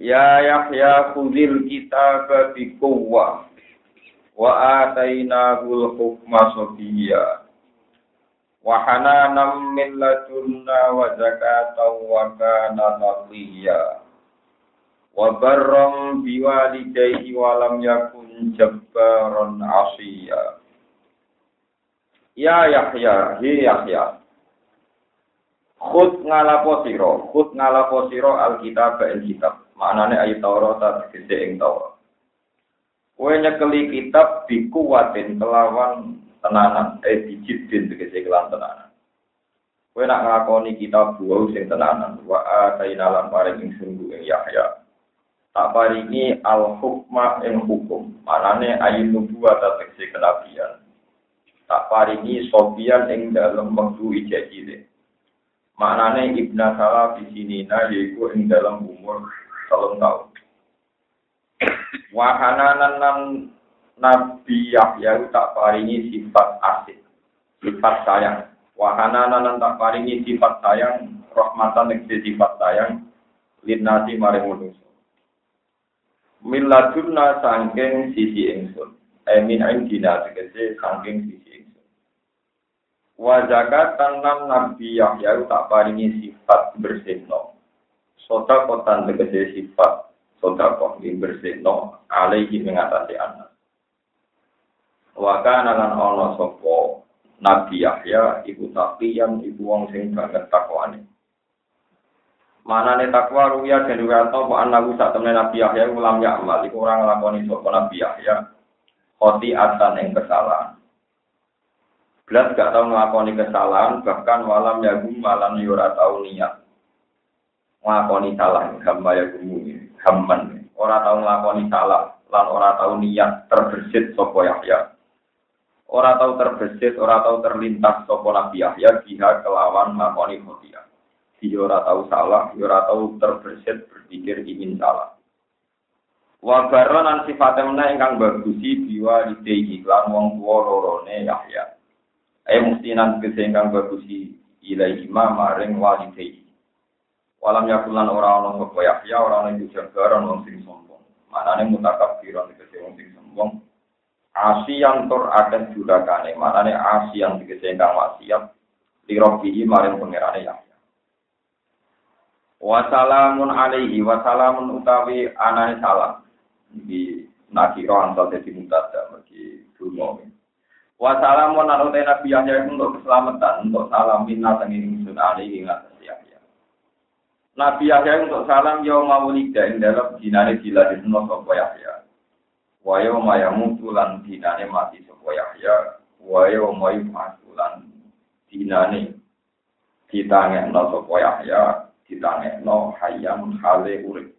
Ya Yahya khudil kitab bi quwwah wa atainahu hukma sabiyya. Wa hananan min ladunna wa zakatan wa kana taqiyya wa barram biwalidayhi wa lam yakun jabbaran asiya Ya Yahya, hi Yahya, Khud ngalapo siro, khud ngalapo siro alkitab. ing kitab. Manane ayat Taurat tegese ing Taurat. Kowe nyekeli kitab bikuwatin kelawan tenanan, eh dijidin tegese kelan tenanan. Kowe nak ngakoni kitab buah sing tenanan, wa ataina lan paring ing sungguh ing Yahya. Tak paringi al hukma ing hukum, manane ayat nubuwat tegese kenabian. Tak paringi sobian ing dalam wektu ijazile. Maknane ibna salah di sini nah yaiku ing dalam umur telung tahun. Wahana nan Nabi Yahya tak paringi sifat asik, sifat sayang. Wahana nan tak paringi sifat sayang, rahmatan yang sifat sayang, linnasi maring manusia. Miladunna sangking sisi ingsun. Emin indina tegese sangking sisi ingsun. Wa zakat tanam Nabi Yahya tak paringi sifat bersihno kotan tegese sifat sodakoh yang bersih no alaihi mengatasi anak. Waka nalan ono sopo Nabi Yahya iku yang iku wong sing banget takwane. Mana nih takwa ruya dan ruya tau bahwa anak saat temen Nabi Yahya ulam ya amal iku orang lakoni sopo Nabi Yahya khoti atan yang kesalahan. Belas gak tau ngelakoni kesalahan bahkan walam yagum malam yura tau niat nglakoni salah hamba ya gumi hamman ora tau nglakoni salah lan ora tau niat terbersit sapa Yahya. Ora tau terbersit ora tau terlintas sapa Nabi Yahya biha kelawan nglakoni khotia dia ora tau salah ora tau terbersit berpikir ingin salah. Wa baronan sifatnya ingkang bagusi biwa idehi lan wong tuwa lorone Yahya. Mustinan kese ingkang bagusi ma maring walidehi Walam yakulan orang orang sapa Yahya ora ana iku jabaran wong sing sombong. Manane mutakabbiran tegese wong sing sombong. Asian tur akan jurakane, manane asian tegese ingkang wasiat lirobihi maring pangerane Yahya. Wassalamun alaihi wassalamun utawi anane salam. Iki nakira antal dadi mutada bagi dungo. Wassalamun alaihi nabi Yahya untuk keselamatan, untuk salam minna tenging sun alaihi ngatas Nabi Yahya untuk salam ya maulida ing dalam dinane diladekno sapa Yahya. Wa yauma yamutu lan dinane mati sapa Yahya. Wa yauma yub'atsu lan dinane ditangekno sapa Yahya, ditangekno hayam hale urip.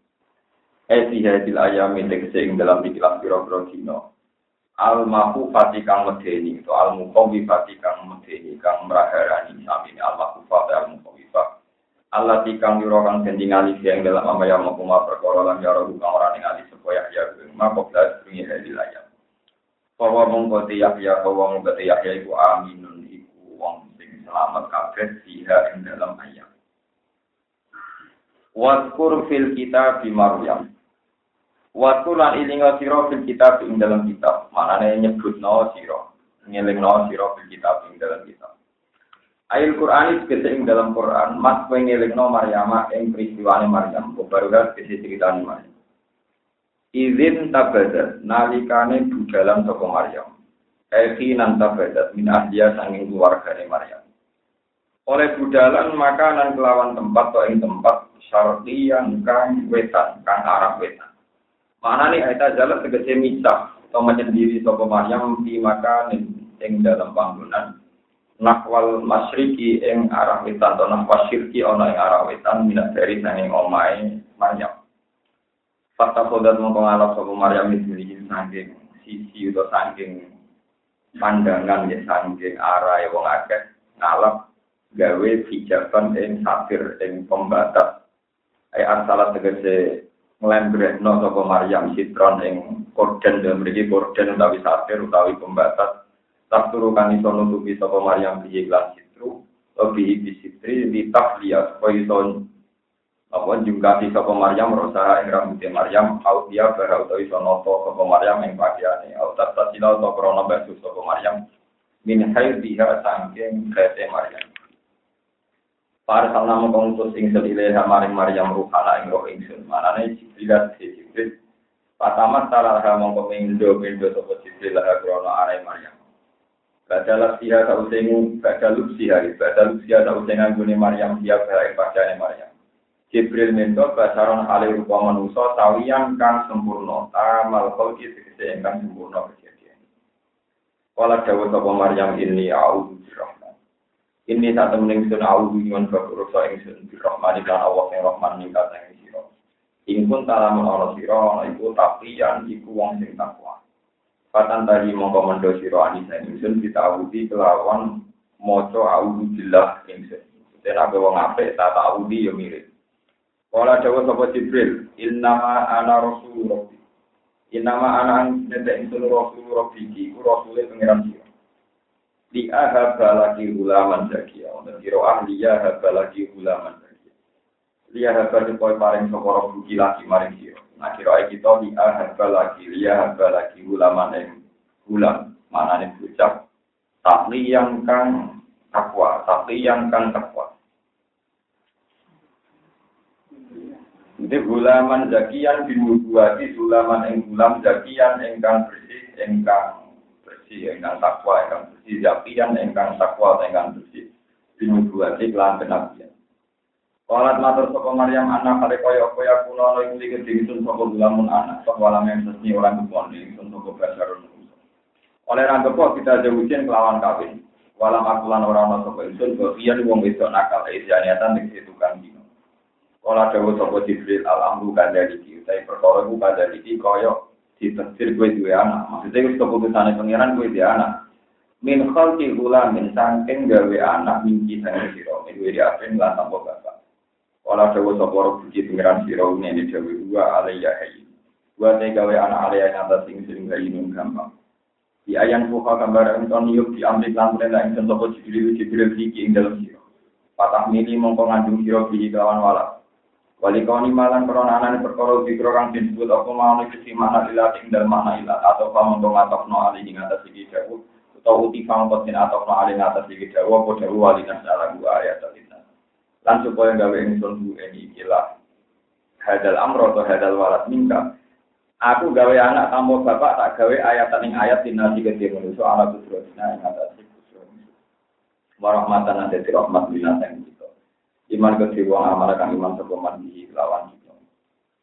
Eh hadil ayam tegese ing dalam ikhlas pira-pira. Al mahfufati kang medeni, itu al muqawwifati kang medeni kang meraharani samine al al muqawwifati Allah tikang yuro kang den yang dalam apa yang mau kuma perkara lan yaro kang ora ningali supaya ya maka belas bunyi hari layar. Bahwa mongko tiyak ya bahwa mongko tiyak ya iku aminun iku wong sing selamat kabeh siha ing dalam ayat. Waskur fil kitab di Maryam. Waskur lan ilinga sira fil kitab ing dalam kitab. Manane nyebutno sira. Ngelingno sira fil kitab ing dalam kitab. Ayat Quran itu ing dalam Quran, mas pengelingno Maryam ing peristiwane Maryam, barulah kese ceritane Maryam. Izin tabadat nalikane budalan saka Maryam. Eki nan tabadat min ahliya sanging keluargane Maryam. Oleh budalan makanan kelawan tempat atau ing tempat syarti yang kang wetan, kang arah wetan. Mana nih ayat jalan tegese misah atau menyendiri saka Maryam di makan ing dalam panggonan nakwal masriki ing arah wetan atau nahwa syirki ana ing arah wetan minat dari sanging omahe Maryam. Fakta kodat mongko ngalap sapa Maryam sisi utawa saking pandangan ya saking arah wong akeh ngalap gawe hijaban ing safir ing pembatas ay arsalat tegese nglembrekno sapa Maryam sitron ing korden dan mriki korden utawi safir utawi pembatas tak turu kang iso nutupi sapa Maryam piye lan sitru lebih bisitri di takliat supaya iso apa jungkati sapa Maryam rosara ing rambute Maryam au dia bara utawa iso noto sapa Maryam ing pakaiane. Au tata sila utawa krana basuh sapa Maryam min hayr diha sangking kete Maryam. Para salna mengkongus ing selile maring Maryam ruhana ing roh ingsun. Manane jibrilat jibril. Patamat salah mongko mindo mindo sapa jibril lah krana are Maryam Badalah siha tau sing badaluk siha badaluk siha tau sing anggone Maryam siap bae pakaiane Maryam Jibril minta basaron hale rupa manusa tawiyan kang sempurna tamal khalqi tegese ingkang sempurna kejadian. Kala dawuh sapa Maryam ini a'udzu birrahman. Ini tak temening sun a'udzu nyuwun bakurusa ingsun birrahman kan Allah sing Rahman ningkat ing sira. Ingkun ana sira ana iku tapiyan iku wong sing takwa. Patan tadi mongko mendo sira anisa ingsun ditawudi kelawan maca a'udzu billah ingsun. Dan aku wong apik tak ta'awudi yo mirip. Kala dawa sapa Jibril, innama ana rasul rabbi. Innama ana nete insun rasul rabbi ki, ku rasule pangeran sira. Li ahaba lagi ulaman zakia, wonten kira ahliya ahaba lagi ulaman zakia. Li ahaba supaya paring sapa rabbi lagi maring sira. Nah kita li ahaba lagi, li ahaba lagi ulaman ing ulam, manane bocah. Takli yang kang takwa, takli yang kang takwa. Ini gulaman zakian bin nubuati gulaman ing gulam zakian engkang bersih engkang bersih engkang takwa engkang bersih zakian engkang takwa engkang bersih bin nubuati kelan kenabian. Walat matur sapa Maryam anak kale kaya apa ya kuno ana iku iki disun sapa gulamun anak sapa walam yang sesni orang kebon disun sapa basarun. Oleh rang kepo kita jauhin kelawan kawin. Walam aku lan ora ana sapa ingsun bagian wong wedok nakal ejaniatan ning tukang dino. Kala dawa sapa Jibril al-amru dari iki, utawi perkara ku dari iki kaya ditafsir kowe duwe anak. Maksudnya wis keputusane pangeran kowe duwe anak. Min khalqi min saking gawe anak minci sang sira, kowe diapen lan tanpa Kala dawa sapa Rabbi pangeran sira ngene dawe wa alayya hayy. Wa te gawe anak alayya nyata sing sing gainung gampang. Di ayang buka gambar enton yuk diambil lan perintah ing sapa Jibril Jibril iki ing dalam sira. Patah mili mongko ngandung sira bihi kawan walak. Wali kau malan korona anane perkara dikro kang disebut apa mau kesi mana ilat ing dalam mana ilat atau kamu dong atau no ali ing atas iki jauh atau uti kamu kosin atau no ing atas iki jauh apa jauh wali nas dalam dua ayat tadina. Lan supaya gawe ing sundu ini ikilah hadal amro atau hadal walat mingka. Aku gawe anak tamu bapak tak gawe ayat ing ayat tinasi gede manusia anak kusrosina ing atas iki Warahmatan ada di rahmat binatang iman kedhe wong amal kang iman sapa man bihi kelawan kita.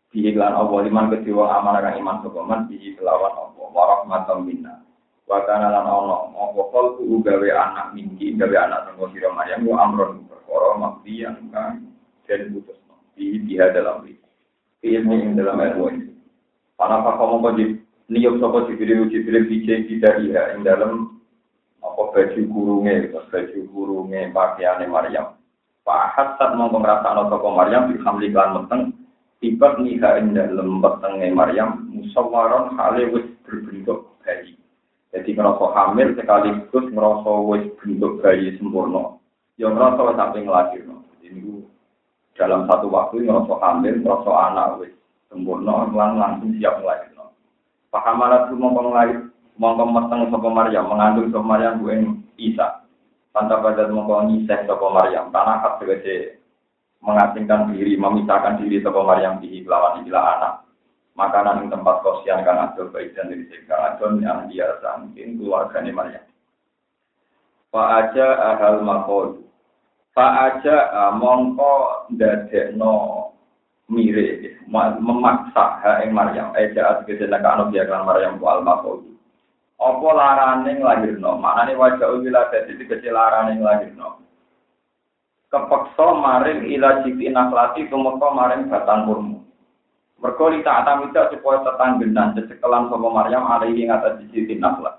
Bihi lan apa iman kedhe wong amal kang iman sapa man bihi kelawan apa wa rahmatan minna wa kana lan ono. Apa kalku gawe anak mingki gawe anak sangko sira Maryam wa amron perkara makdiyan kang den putus. Bihi biha dalam ilmu ing dalam ilmu ini Panapa kamu kau di niup sopo jibril jibril bije tidak iya ing dalam apa baju kurunge baju kurunge pakaiane Maryam. Pahat saat mau ngerasa toko Maryam dihamli klan meteng tiba nikah ing dalam petenge Maryam musawaron hale wis berbentuk bayi. Jadi ngerasa hamil sekaligus ngerasa wis bentuk bayi sempurna. Yang ngerasa sampai ngelahir no. Ini dalam satu waktu ngerasa hamil, ngerasa anak wis sempurna, lan langsung siap ngelahir no. Pahamalat itu mau ngelahir, mau meteng sopo Maryam, mengandung sopo Maryam gue Isa. Tanta badat mongko nyiseh sapa Maryam, tanah kat mengasingkan diri, memisahkan diri sapa Maryam di lawan ikilah anak. Makanan yang tempat kosian kan adol baik dan diri sekar adol yang dia sangking keluarganya Maryam. Fa aja ahal makol. Fa aja mongko dadekno mire memaksa ha ing Maryam. Eja ategese nek ana dia kan Maryam wal makol. Apa larane nglahirno? Maknane wajah wiladat itu kecil larane nglahirno. Kepeksa maring ila jiti nakhlati tumeka maring batang kurma. Mergo li ta'tamida supaya tetanggenan cecekelan sapa Maryam alaihi ngatas sisi naflah.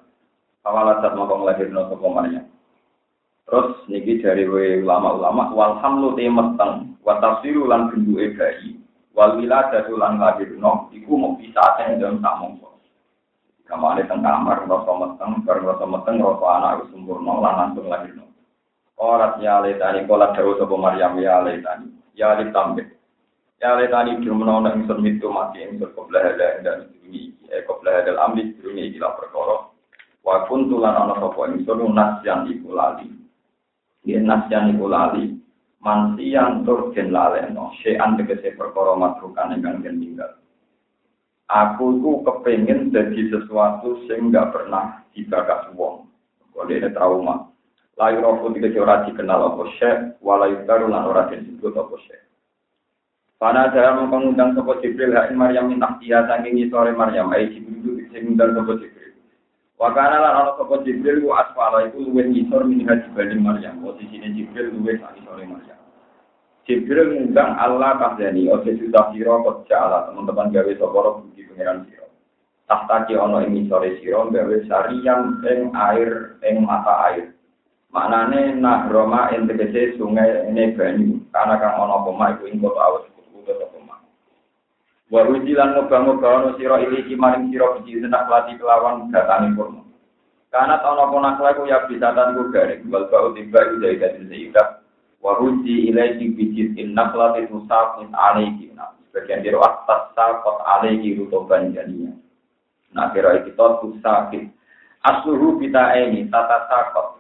Awalat mongko nglahirno sapa Maryam. Terus niki dari ulama-ulama wal hamlu te meteng wa tafsiru lan bentuke bayi wal lan lahirno iku mau bisa ten dalam sak mongso. Kamane teng kamar rasa meteng, bareng rasa meteng rasa anak sempurna lan langsung lahirno. Ora ya le tani kala dawuh sapa Maryam ya le tani. Ya le tambah Ya le tani jumno nek ingsun mitu mati ingsun qabla hada dan ini eh qabla hada amri dunia iki lah perkara. Wa kuntu lan ana sapa ingsun nasyan iku lali. Yen nasyan iku lali mansiyan tur den laleno sean tegese perkara matrukan ingkang den tinggal. Aku ku kepengin jadi sesuatu sing gak pernah dibakas wong. Kode trauma. Layu rofu tidak ora dikenal apa syekh, walayu lan ora disebut apa syekh. Pada cara mengundang sopo Jibril hain Maryam minta dia saking sore Maryam ai Jibril itu sing ngundang sopo Jibril. Wakana lan ana sopo Jibril ku asfala iku luwih ngisor minha dibanding Maryam. Posisine Jibril luwih sak sore Maryam. Jibril ngundang Allah kahdani ojo sudah sira kok jala teman-teman gawe sapa ro budi pangeran sira. Tahta ki ana ing sore sira gawe sarian ing air ing mata air. Maknane nahroma ing tegese sungai ini banyu. Karena kang ana apa iku ing kota awet kota apa Wa ujilan ngoba-ngoba ono sira iki maring sira biji senak lati kelawan datane kurma. Karena tahun apa nakla ku ya bisa tanku garing wal bau tiba udah dari seikat waruji ilaiki bijit in naklat itu sakit alaiki nah sebagian diro atas sakot alaiki rutoban jadinya nah kira kita tuh sakit. Asluhu kita ini tata sakot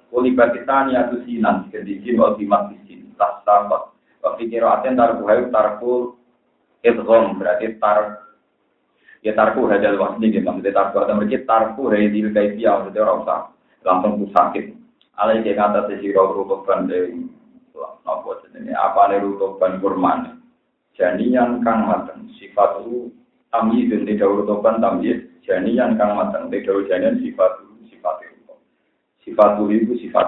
sinan kedijin ultimat disin tas sakot waktu kira aten tarku hayu tarku idgham berarti tar ya tarku hadal wasni gitu maksudnya tarku atau mereka tarku hadil kaifiyah maksudnya orang usah langsung tuh sakit. Alaiki kata sesiro rutoban dari apa jenenge? Apa ne rutoban kurman? Janian kang mateng sifat itu tamyiz dan tidak rutoban tamyiz. Janian kang mateng tidak janian sifat itu sifat itu sifat itu sifat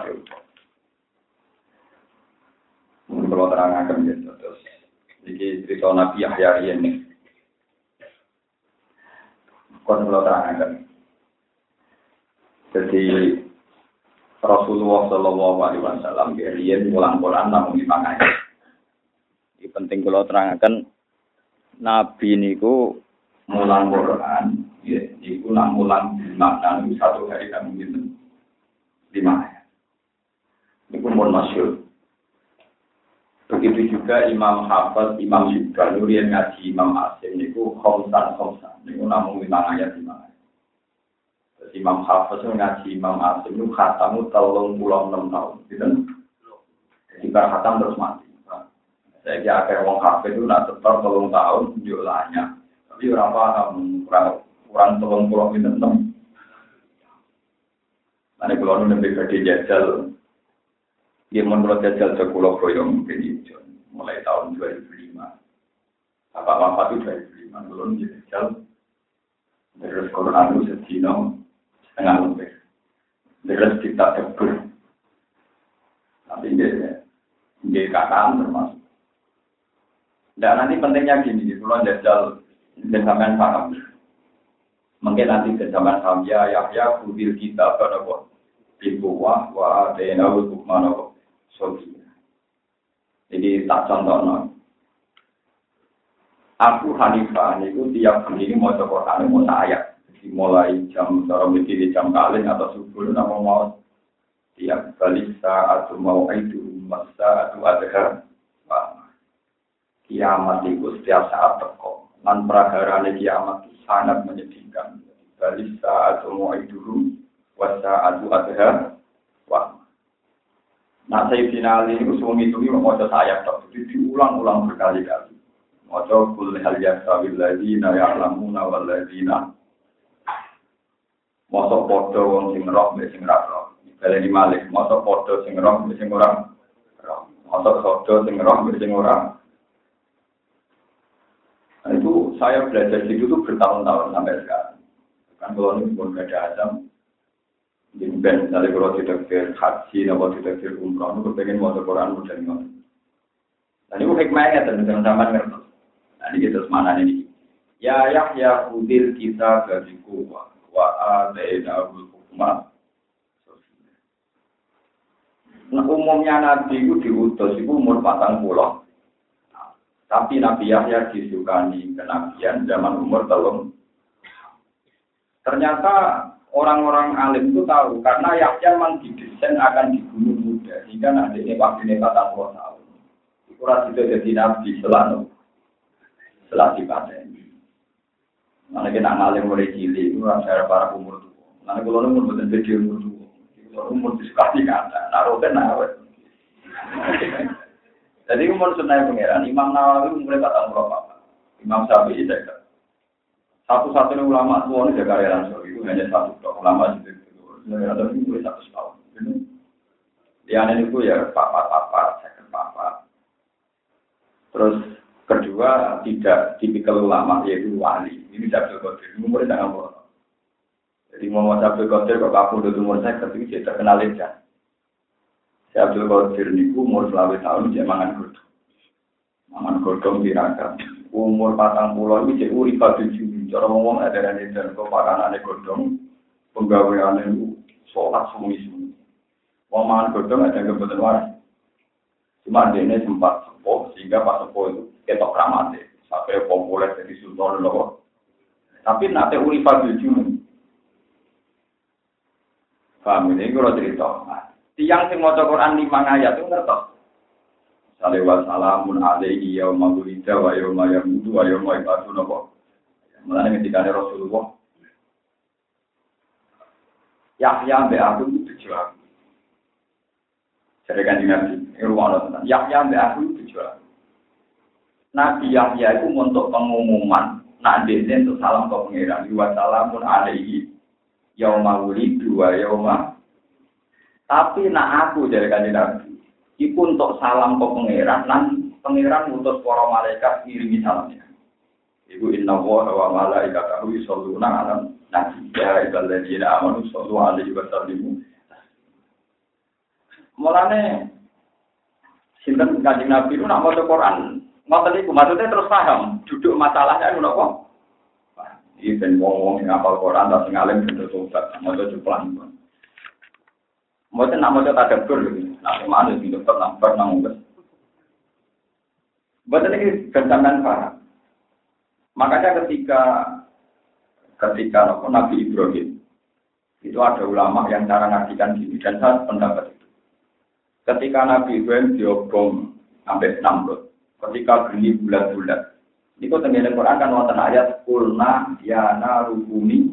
mungkin kalau terang akan gitu terus jadi cerita Nabi Yahya ini kon kalau terang akan jadi Rasulullah Shallallahu Alaihi Wasallam kalian pulang Quran namun ayat. Ini penting kalau terangkan Nabi niku mulang Quran, ya, niku mulang makna satu hari kamu gitu lima. Niku pun masyur. Begitu juga Imam Hafiz, Imam Syibban, Nurian ngaji Imam Asim, niku khomsan khomsan, niku namun lima ayat lima ayat. Imam Hafiz ngaji Imam Asim itu khatamu tolong pulau enam tahun, gitu. Jadi khatam terus mati. Saya kira akhir wong Hafiz itu nak setor tolong tahun, jualannya. Tapi orang paham kurang kurang tolong pulau itu enam. Nanti kalau lebih gede jajal, dia menurut jajal sekolah proyong mungkin itu mulai tahun 2005. Apa apa itu 2005 belum jajal. Terus Quran itu sedino setengah lebih. Terus kita tegur. Tapi dia, dia kataan termasuk. Dan nanti pentingnya gini, kalau jajal sampean paham. Mungkin nanti ke zaman Hamya, Yahya, Kubil kita pada buat Bibuwah, wa Dena, Hukmana, Sofi. Jadi tak contoh no. Aku Hanifah, itu tiap hari mau coba mau ayat dimulai jam cara di jam kalian atau subuh nama mau tiap kali saat mau itu masa atau ada kiamat itu setiap saat teko dan praharane kiamat itu sangat menyedihkan. Kali saat mau itu wasa atau ada Nah, saya final ini semua itu ini mau saya tak itu diulang-ulang berkali-kali. Mau kuliah hal yang sabil lagi, na yang lamuna wal ladina Masa podo wong sing roh mbek sing ra roh. Baleni malik, masa podo sing roh mbek sing ora roh. Masa podo sing roh mbek sing ora. Nah, itu saya belajar situ tuh bertahun-tahun sampai sekarang. Kan kalau ini pun ada di ben, misalnya kalau ke haji, tidak ke umroh, itu pengen mau Quran udah nih. Dan itu hikmahnya teman-teman sama ngerti. Nah, ini kita semana ini. Ya Yahya udil kita dari kuwa wa adaina hukma. Nah, umumnya Nabi itu diutus itu umur patang pulau. Tapi Nabi Yahya disukani kenabian zaman umur telung. Ternyata orang-orang alim itu tahu karena Yahya memang didesain akan dibunuh muda sehingga nanti ini waktu ini patang pulau tahun. Itu itu jadi Nabi selalu setelah ini. Mana kita ngalim mulai cilik itu rasa para umur tua. Mana kalau umur betul betul umur tua. umur disukasi kata, naruh kan naruh. Jadi umur sunnah pangeran, Imam Nawawi umur kata berapa? Imam Syafi'i jaga. Satu-satunya ulama tua ini jaga Rasul itu hanya satu tok ulama itu. Ada itu satu tahun. Dia itu ya papa-papa, saya papa. Terus kedua tidak tipikal ulama yaitu wali. Ini Abdul Qadir. Umurnya sangat berapa? Jadi Muhammad Abdul Qadir kok kabur dari umur saya ketika dia terkenal lejan. Si Abdul Qadir ini umur selawe tahun dia mangan godong. Mangan godong tirakat. Umur patang pulau ini dia urip pada jumi. Cara ngomong ada dan dan kok pakanane godong. Penggawean itu sholat sumi-sumi. Mau mangan godong ada kebetulan waras. Cuma dia ini sempat sepuh sehingga pas sepuh itu ketok kramate. Sampai populer jadi sultan loh. Tapi nanti urip pada jumi. Paham ini kalau cerita. Tiang sing maca Quran lima ayat itu ngertos. Salih wa salamun alaihi yauma wulida wa yauma yamutu wa yauma yub'atsu napa. Mulane ketika Rasulullah Yahya mbek aku itu tujuan. Jadi kan Nabi, rumah Allah Yahya mbek aku itu tujuan. Nabi Yahya itu untuk pengumuman, nak dia untuk salam ke pengiran, wa salamun alaihi yauma wulidu wa yauma tapi nak aku dari kanjeng Nabi iku untuk salam ke pangeran nan pangeran ngutus para malaikat ngirimi salamnya. Iku inna wa wa malaikatahu yusholluna ala nabi. Ya iballadzina amanu sallu alaihi wa sallimu. Mulane sinten kanjeng Nabi itu nak maca Quran? Ngoten niku maksudnya terus paham duduk masalahnya itu napa? Iki ben wong-wong sing apal Quran ta sing alim ben tobat, maca juplan. Maca nak maca tadabbur iki, nak mana sing dokter nang bar nang wes. Buatan ini gantangan paham. Makanya ketika ketika Nabi Ibrahim itu ada ulama yang cara ngajikan gini dan saya pendapat itu. Ketika Nabi Ibrahim diobong sampai Namrud, ketika geni bulat-bulat, Iku tengene Quran kan wonten ayat kulna ya narukuni.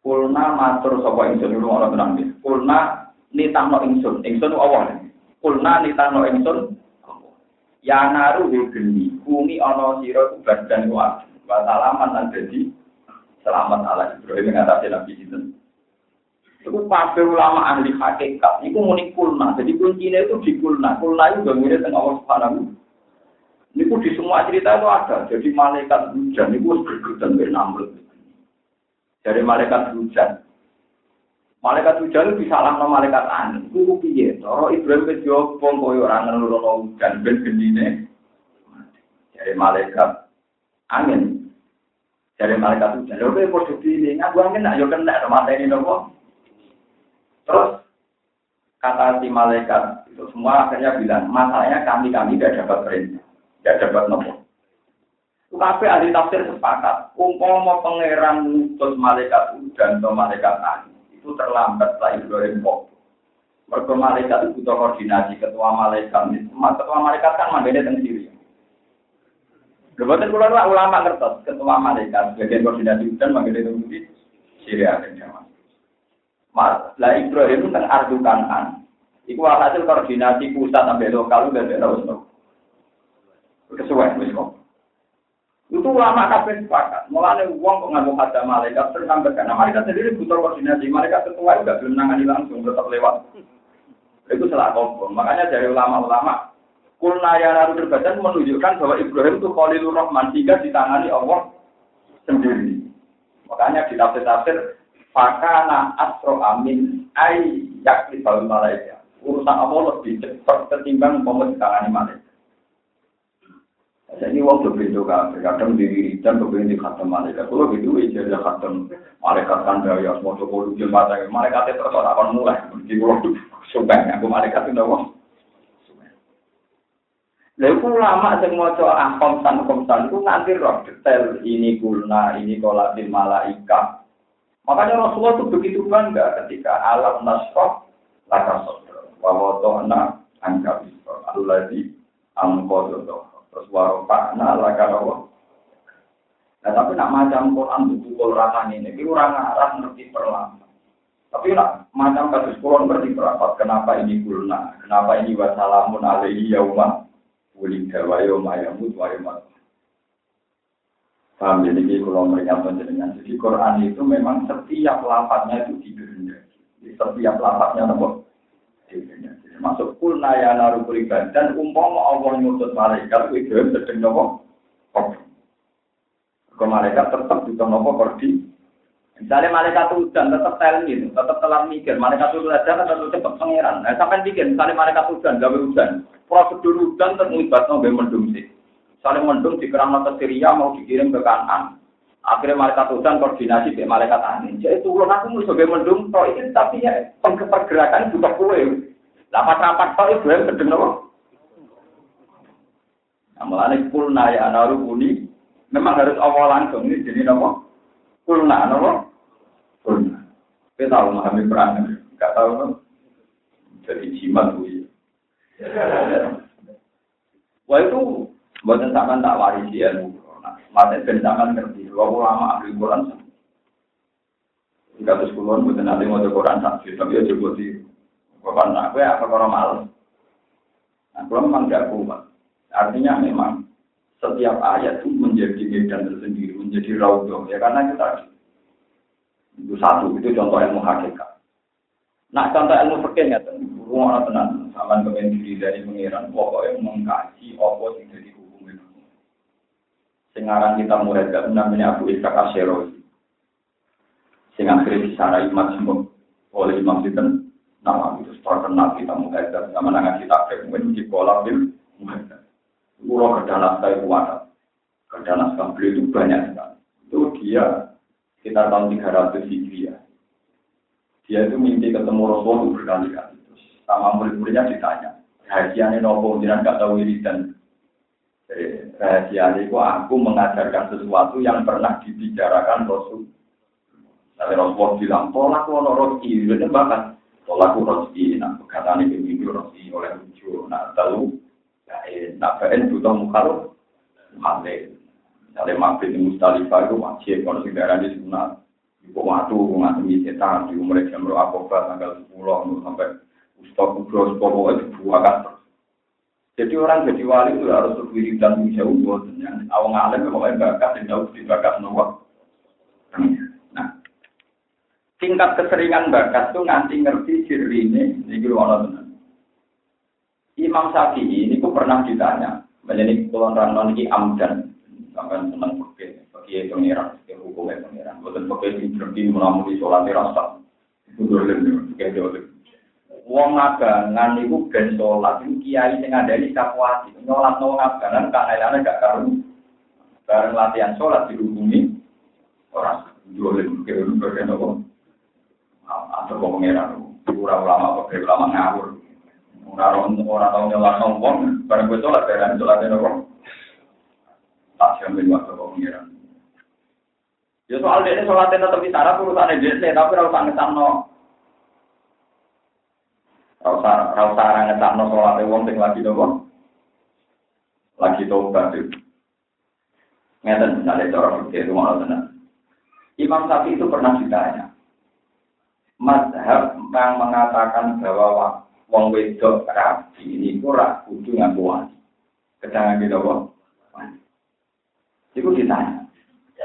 Kulna matur sapa ingsun dulu ora tenang. Kulna nitahno ingsun. Ingsun Allah. Kulna nitahno ingsun. Ya naru geni. Kumi ana sira badan wa wa salaman lan dadi selamat ala Ibrahim ngatasi Nabi sinten. Itu kabeh ulama ahli hakikat. Iku muni kulna. Jadi kuncinya itu di kulna. Kulna itu mirip dengan Allah Subhanahu Niku di semua cerita itu ada. Jadi malaikat hujan itu bergedan dari Namrud. Dari malaikat hujan. Malaikat hujan bisa lah malaikat angin. Itu piye? Toro Ibrahim ke koyo orang ngelurono hujan ben gendine. Dari malaikat angin. Dari malaikat hujan. Lho padha ini ngaku angin nak yo kena mata ini nopo. Terus kata si malaikat itu semua akhirnya bilang masalahnya kami kami tidak dapat perintah. Tidak dapat nopo. Tapi ahli tafsir sepakat. Umpama pangeran mutus malaikat dan atau malaikat angin itu terlambat lah Ibrahim kok. Mereka malaikat itu butuh koordinasi ketua malaikat. Ketua malaikat kan mandiri tentang diri. Lebaran keluar lah ulama kertas ketua malaikat bagian koordinasi dan mandiri tentang. Syria dan Jawa. Lah Ibrahim tentang ardu kanan. Iku hasil koordinasi pusat sampai lokal udah ada kesuwen wis kok. Itu ulama kabeh sepakat. Mulane wong kok nganggo hada malaikat terus karena malaikat sendiri butuh koordinasi. Malaikat ketua juga belum nangani langsung tetap lewat. Itu salah kompon. Makanya dari ulama-ulama Kulna ya naru terbaca menunjukkan bahwa Ibrahim itu Khalilur Rahman sehingga ditangani Allah sendiri. Makanya di tafsir-tafsir Fakana asro amin ay yakni malaikat. Urusan Allah lebih cepat ketimbang mau ditangani malaikat. Jadi wong do beda kabeh, kadang di wiridan kepengen di khatam malaikat. Kalau gitu aja ya khatam malaikat kan dari asmo coba lu jeng mata, malaikat itu terus akan mulai. Di kulo sumpah aku malaikat itu wong. Lha iku ulama sing maca ahkom san komsan iku nganti roh detail ini kulna, ini kolatin malaika. Makanya Rasulullah itu begitu bangga ketika alam nasroh laka sodro. Wa wotohna angka bisro. Alladhi angkododoh. Terus warofakna laka rawa. Nah tapi nak macam Quran buku Quran ini, itu orang Arab ngerti perlama. Tapi nak macam kasus Quran ngerti berapat. Kenapa ini kulna? Kenapa ini wassalamun alaihi yaumah? wulida wa yawma yamut wa yawma Paham jadi ini kalau mereka dengan Jadi Quran itu memang setiap lapatnya itu dikehendaki. Setiap lapatnya nopo. Masuk kulna ya naru kuriban dan umpama Allah nyutus malaikat itu sedang nopo Kalau malaikat tetap di nopo kordi. Misalnya malaikat hujan tetap telmi, tetap telat mikir. Malaikat hujan tetap cepat pangeran. Nah, sampai pikir, misalnya malaikat hujan, gawe hujan prosedur hujan terlibat nggak mendung sih. Saling mendung di kerana ke Syria mau dikirim ke kanan. Akhirnya malaikat hujan koordinasi dengan malaikat angin. Jadi turun aku mau sebagai mendung, toh ini tapi ya pergerakan juga kue. Lapat rapat toh itu yang sedang nopo. Nah, mulanya kulna ya naru kuni, memang harus awal langsung ini jadi nopo. Kulna nopo. Kulna. Kita tahu memahami perang, nggak tahu nopo. Jadi jimat tuh Wah itu buatan tak warisi ilmu. Mati ben sampean ngerti. Wah ulama ahli Quran. Enggak terus kulon buatan nanti mau Quran saksi, tapi aja buat di Bapak nak gue apa kalau malas. Nah, kalau memang tidak kuat. Artinya memang setiap ayat itu menjadi medan tersendiri, menjadi raudhah. Ya karena kita itu satu, itu contoh ilmu hakikat. Nah, contoh ilmu fikih ya, rumah tenang sampean kepengen diri dari pengiran, pokoknya mengkaji apa sing jadi Sekarang kita mulai gak namanya Abu Ishaq Asyero. Sing akhirnya disarai majmuk oleh Imam Sinten, nama itu terkenal kita mulai dari zaman nangan kita mungkin di kolam bil mulai. Pulau itu ada, kerja naskah beliau itu banyak sekali. Itu dia sekitar tahun 300 Hijriah. Dia itu mimpi ketemu Rasulullah berkali-kali sama murid-muridnya ditanya rahasianya nopo jangan gak tahu dan rahasia itu aku mengajarkan sesuatu yang pernah dibicarakan Rasul. Tapi Rasulullah bilang tolak lo rosi itu bahkan tolak rosi nah perkataan ini itu rosi oleh lucu nah tahu nah ben butuh mukhalif mukhalif misalnya mabit di Mustalifah itu wajib kalau di sunat. Ibu waktu ngasih setan di umur jam berapa tanggal 10 sampai Ustaz Kubro pokoknya dibuakan Jadi orang jadi wali itu harus dan jauh buat awang alim pokoknya bakat yang jauh di bakat nomor. Nah, tingkat keseringan bakat tuh nganti ngerti ciri ini, ini orang tenan. Imam Syafi'i ini pun pernah ditanya, menjadi kulon ranon ini amdan, sampai senang pakai pakai pengiran, pakai hukumnya pengiran, bukan pakai berhenti melamui sholat rasa, itu dulu kayak jauh wong abangan niku ben salat iku kiai sing ngandani kakuati nyolat wong abangan kanelane gak karo bareng latihan salat dihubungi ora dolen kene bagian apa atau kok pengeran ora ulama kok ulama ngawur. Ora ora tau nyolat wong bareng kowe salat bareng salat nopo tak sampe waktu kok pengeran. Ya soal dia sholatnya tetap sana, urusannya dia, tapi kalau tak ngetamno Rasa orang ngetakno sholat wong sing lagi nopo? Lagi tobat itu. Ngeten misalnya cara fikih itu malah tenang. Imam Syafi'i itu pernah ditanya. Mazhab yang mengatakan bahwa wong wedok rabi ini kurang kudu ngaku wani. Kedangan gitu kok. Itu ditanya.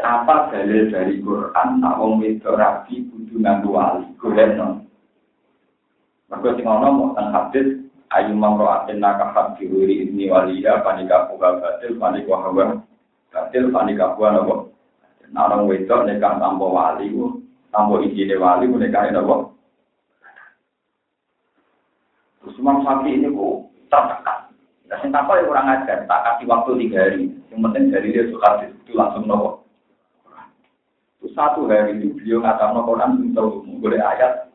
Apa dalil dari Quran nak wong wedok rabi kudu ngaku wali? Mergo sing ana mau teng hadis ayu mamro atin nakahat diwiri ini waliya panika buka batil panika hawa batil panika buka nopo nah orang wedok nekah tanpa wali ku tanpa izine wali ku nekah nopo terus Imam Syafi ini ku tertekan Nah, sing takut ya kurang ajar, tak kasih waktu tiga hari. Yang penting dari dia suka itu langsung nopo. Itu satu hari itu beliau nopo Quran untuk boleh ayat.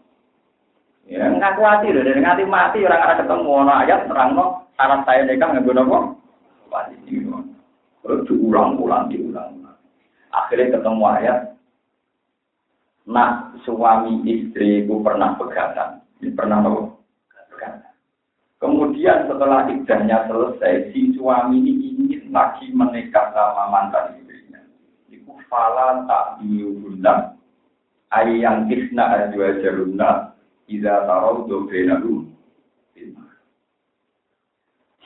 Ya ngaku hati loh, dari ngati mati orang ada ketemu ono ayat terang no syarat saya nikah nggak nopo. Wajib Terus diulang-ulang, diulang-ulang. Akhirnya ketemu ayat. Nak suami istriku pernah pegatan. Pernah nopo? Kemudian setelah iddahnya selesai, si suami ini ingin lagi menikah sama mantan istrinya. Iku fala tak diundang. Ayang kisna ajwa jaruna. Iza tarau dobenaru.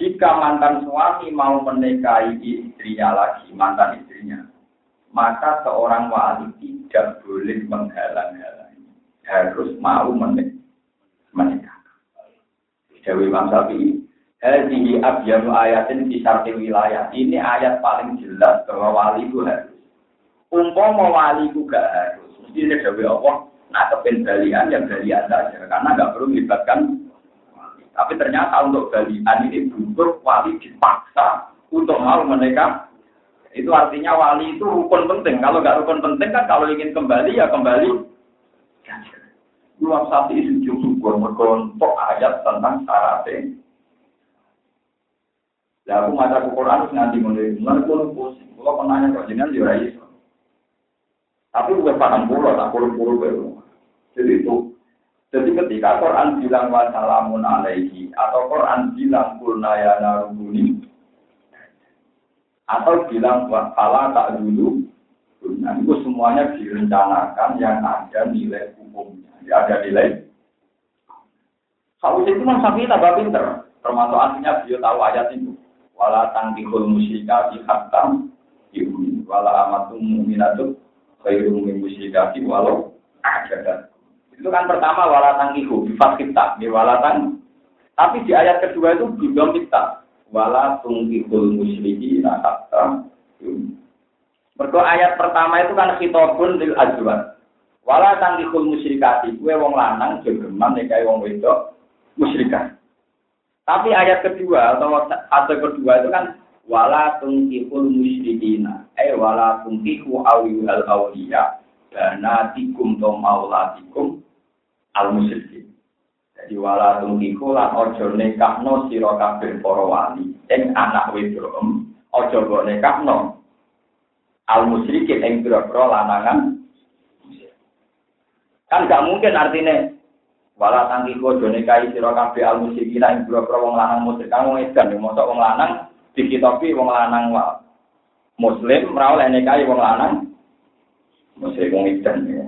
Jika mantan suami mau menikahi istrinya lagi, mantan istrinya, maka seorang wali tidak boleh menghalang-halangi. Harus mau menikah. Jawa Imam Syafi'i. Hadihi ayatin di sarti wilayah. Ini ayat paling jelas bahwa wali itu harus. Umpama wali itu gak harus. Mesti ini Jawa Allah. Nah, kependalian yang balian saja. Karena gak perlu melibatkan. Tapi ternyata untuk balian ini butuh wali dipaksa untuk mau menikah. Itu artinya wali itu rukun penting. Kalau nggak rukun penting kan kalau ingin kembali ya kembali. Imam Syafi'i sujud syukur mergontok ayat tentang syaratnya. Ya aku maca Quran nganti mulai mulai pun pusing. Kalau penanya kok jenengan yo. Tapi gue paham pula, tak puluh-puluh baru. Jadi itu. Jadi ketika Quran bilang wassalamun alaihi atau Quran bilang kulna ya narubuni atau bilang wakala tak dulu, nah itu semuanya direncanakan yang ada nilai hukumnya. Tidak ada nilai. Kalau itu memang sapi tambah pinter. Termasuk artinya beliau tahu ayat itu. Wala tangkihul musyika hatam ibu. Wala amatum mu'minatut khairum min musyrikati walau ajadat. Itu kan pertama wala tangkihu bifat kita. Wala tang. Tapi di ayat kedua itu belum kita. Wala tungkihul musyriki hatam Mereka ayat pertama itu kan khitobun lil ajwan. Wala tangkihul musyrikati, kue wong lanang jogeman nikahi wong wedok musyrikat. Tapi ayat kedua atau atau kedua itu kan wala tungkihul musyrikina, eh wala tungkihu awiyul awliya, banatikum to maulatikum al musyrikin. Jadi wala tungkihu lan ojo nekahno sira kabeh para wali, ing anak wedok ojo mbok nekahno al musyrikin ing pira-pira lanangan Kan gak mungkin artinya wala tangki kojo nekai sira kabeh al musyrikin ing boro wong lanang musyrik kang wong edan mosok wong lanang dikitopi wong lanang wa muslim oleh nekai wong lanang musyrik wong edan ya.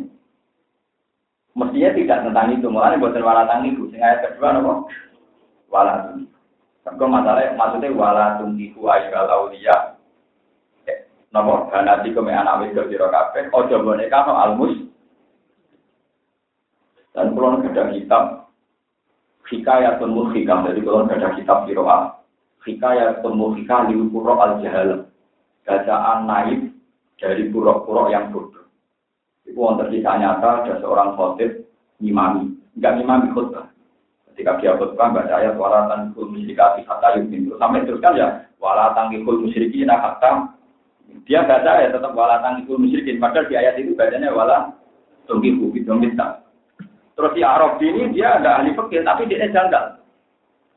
Mestinya tidak tentang itu, malah buatan wala tangki itu. Sing ayat kedua nopo? Wala tangki. Kau masalah maksudnya wala tangki ku ayyul auliya. Eh, nopo ganati kome anak wedok sira kabeh. Ojo boneka no almus dan kalau ada kitab hikayat temu hikam, jadi kalau ada kitab kiroah hikayat temu hikam di pura al jahal, bacaan naib dari pura-pura yang bodoh. Itu wonten kisah nyata ada seorang khotib ngimami, enggak ngimami khutbah. Ketika dia khutbah baca ayat walatan kul musyrikati hatta yumin. Sampai teruskan ya walatan kul musyrikin hatta dia baca ya tetap walatan kul musyrikin. Padahal di ayat itu bacanya wala tunggu bidong minta. Terus si Arab ini dia ada ahli fikih tapi dia janggal.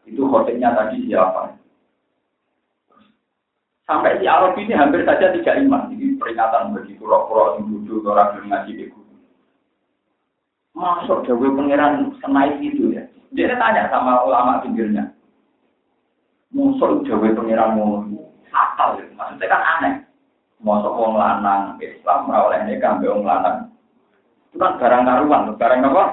Itu khotibnya tadi siapa? Sampai si Arab ini hampir saja tidak iman. Ini peringatan bagi pura-pura yang duduk orang yang ngaji di Masuk Dewi Pangeran senai itu ya. Dia tanya sama ulama pinggirnya. Musuh Dewi Pangeran mau fatal ya. Maksudnya kan aneh. Masuk wong lanang Islam oleh nikah wong lanang. Itu kan barang karuan, barang apa?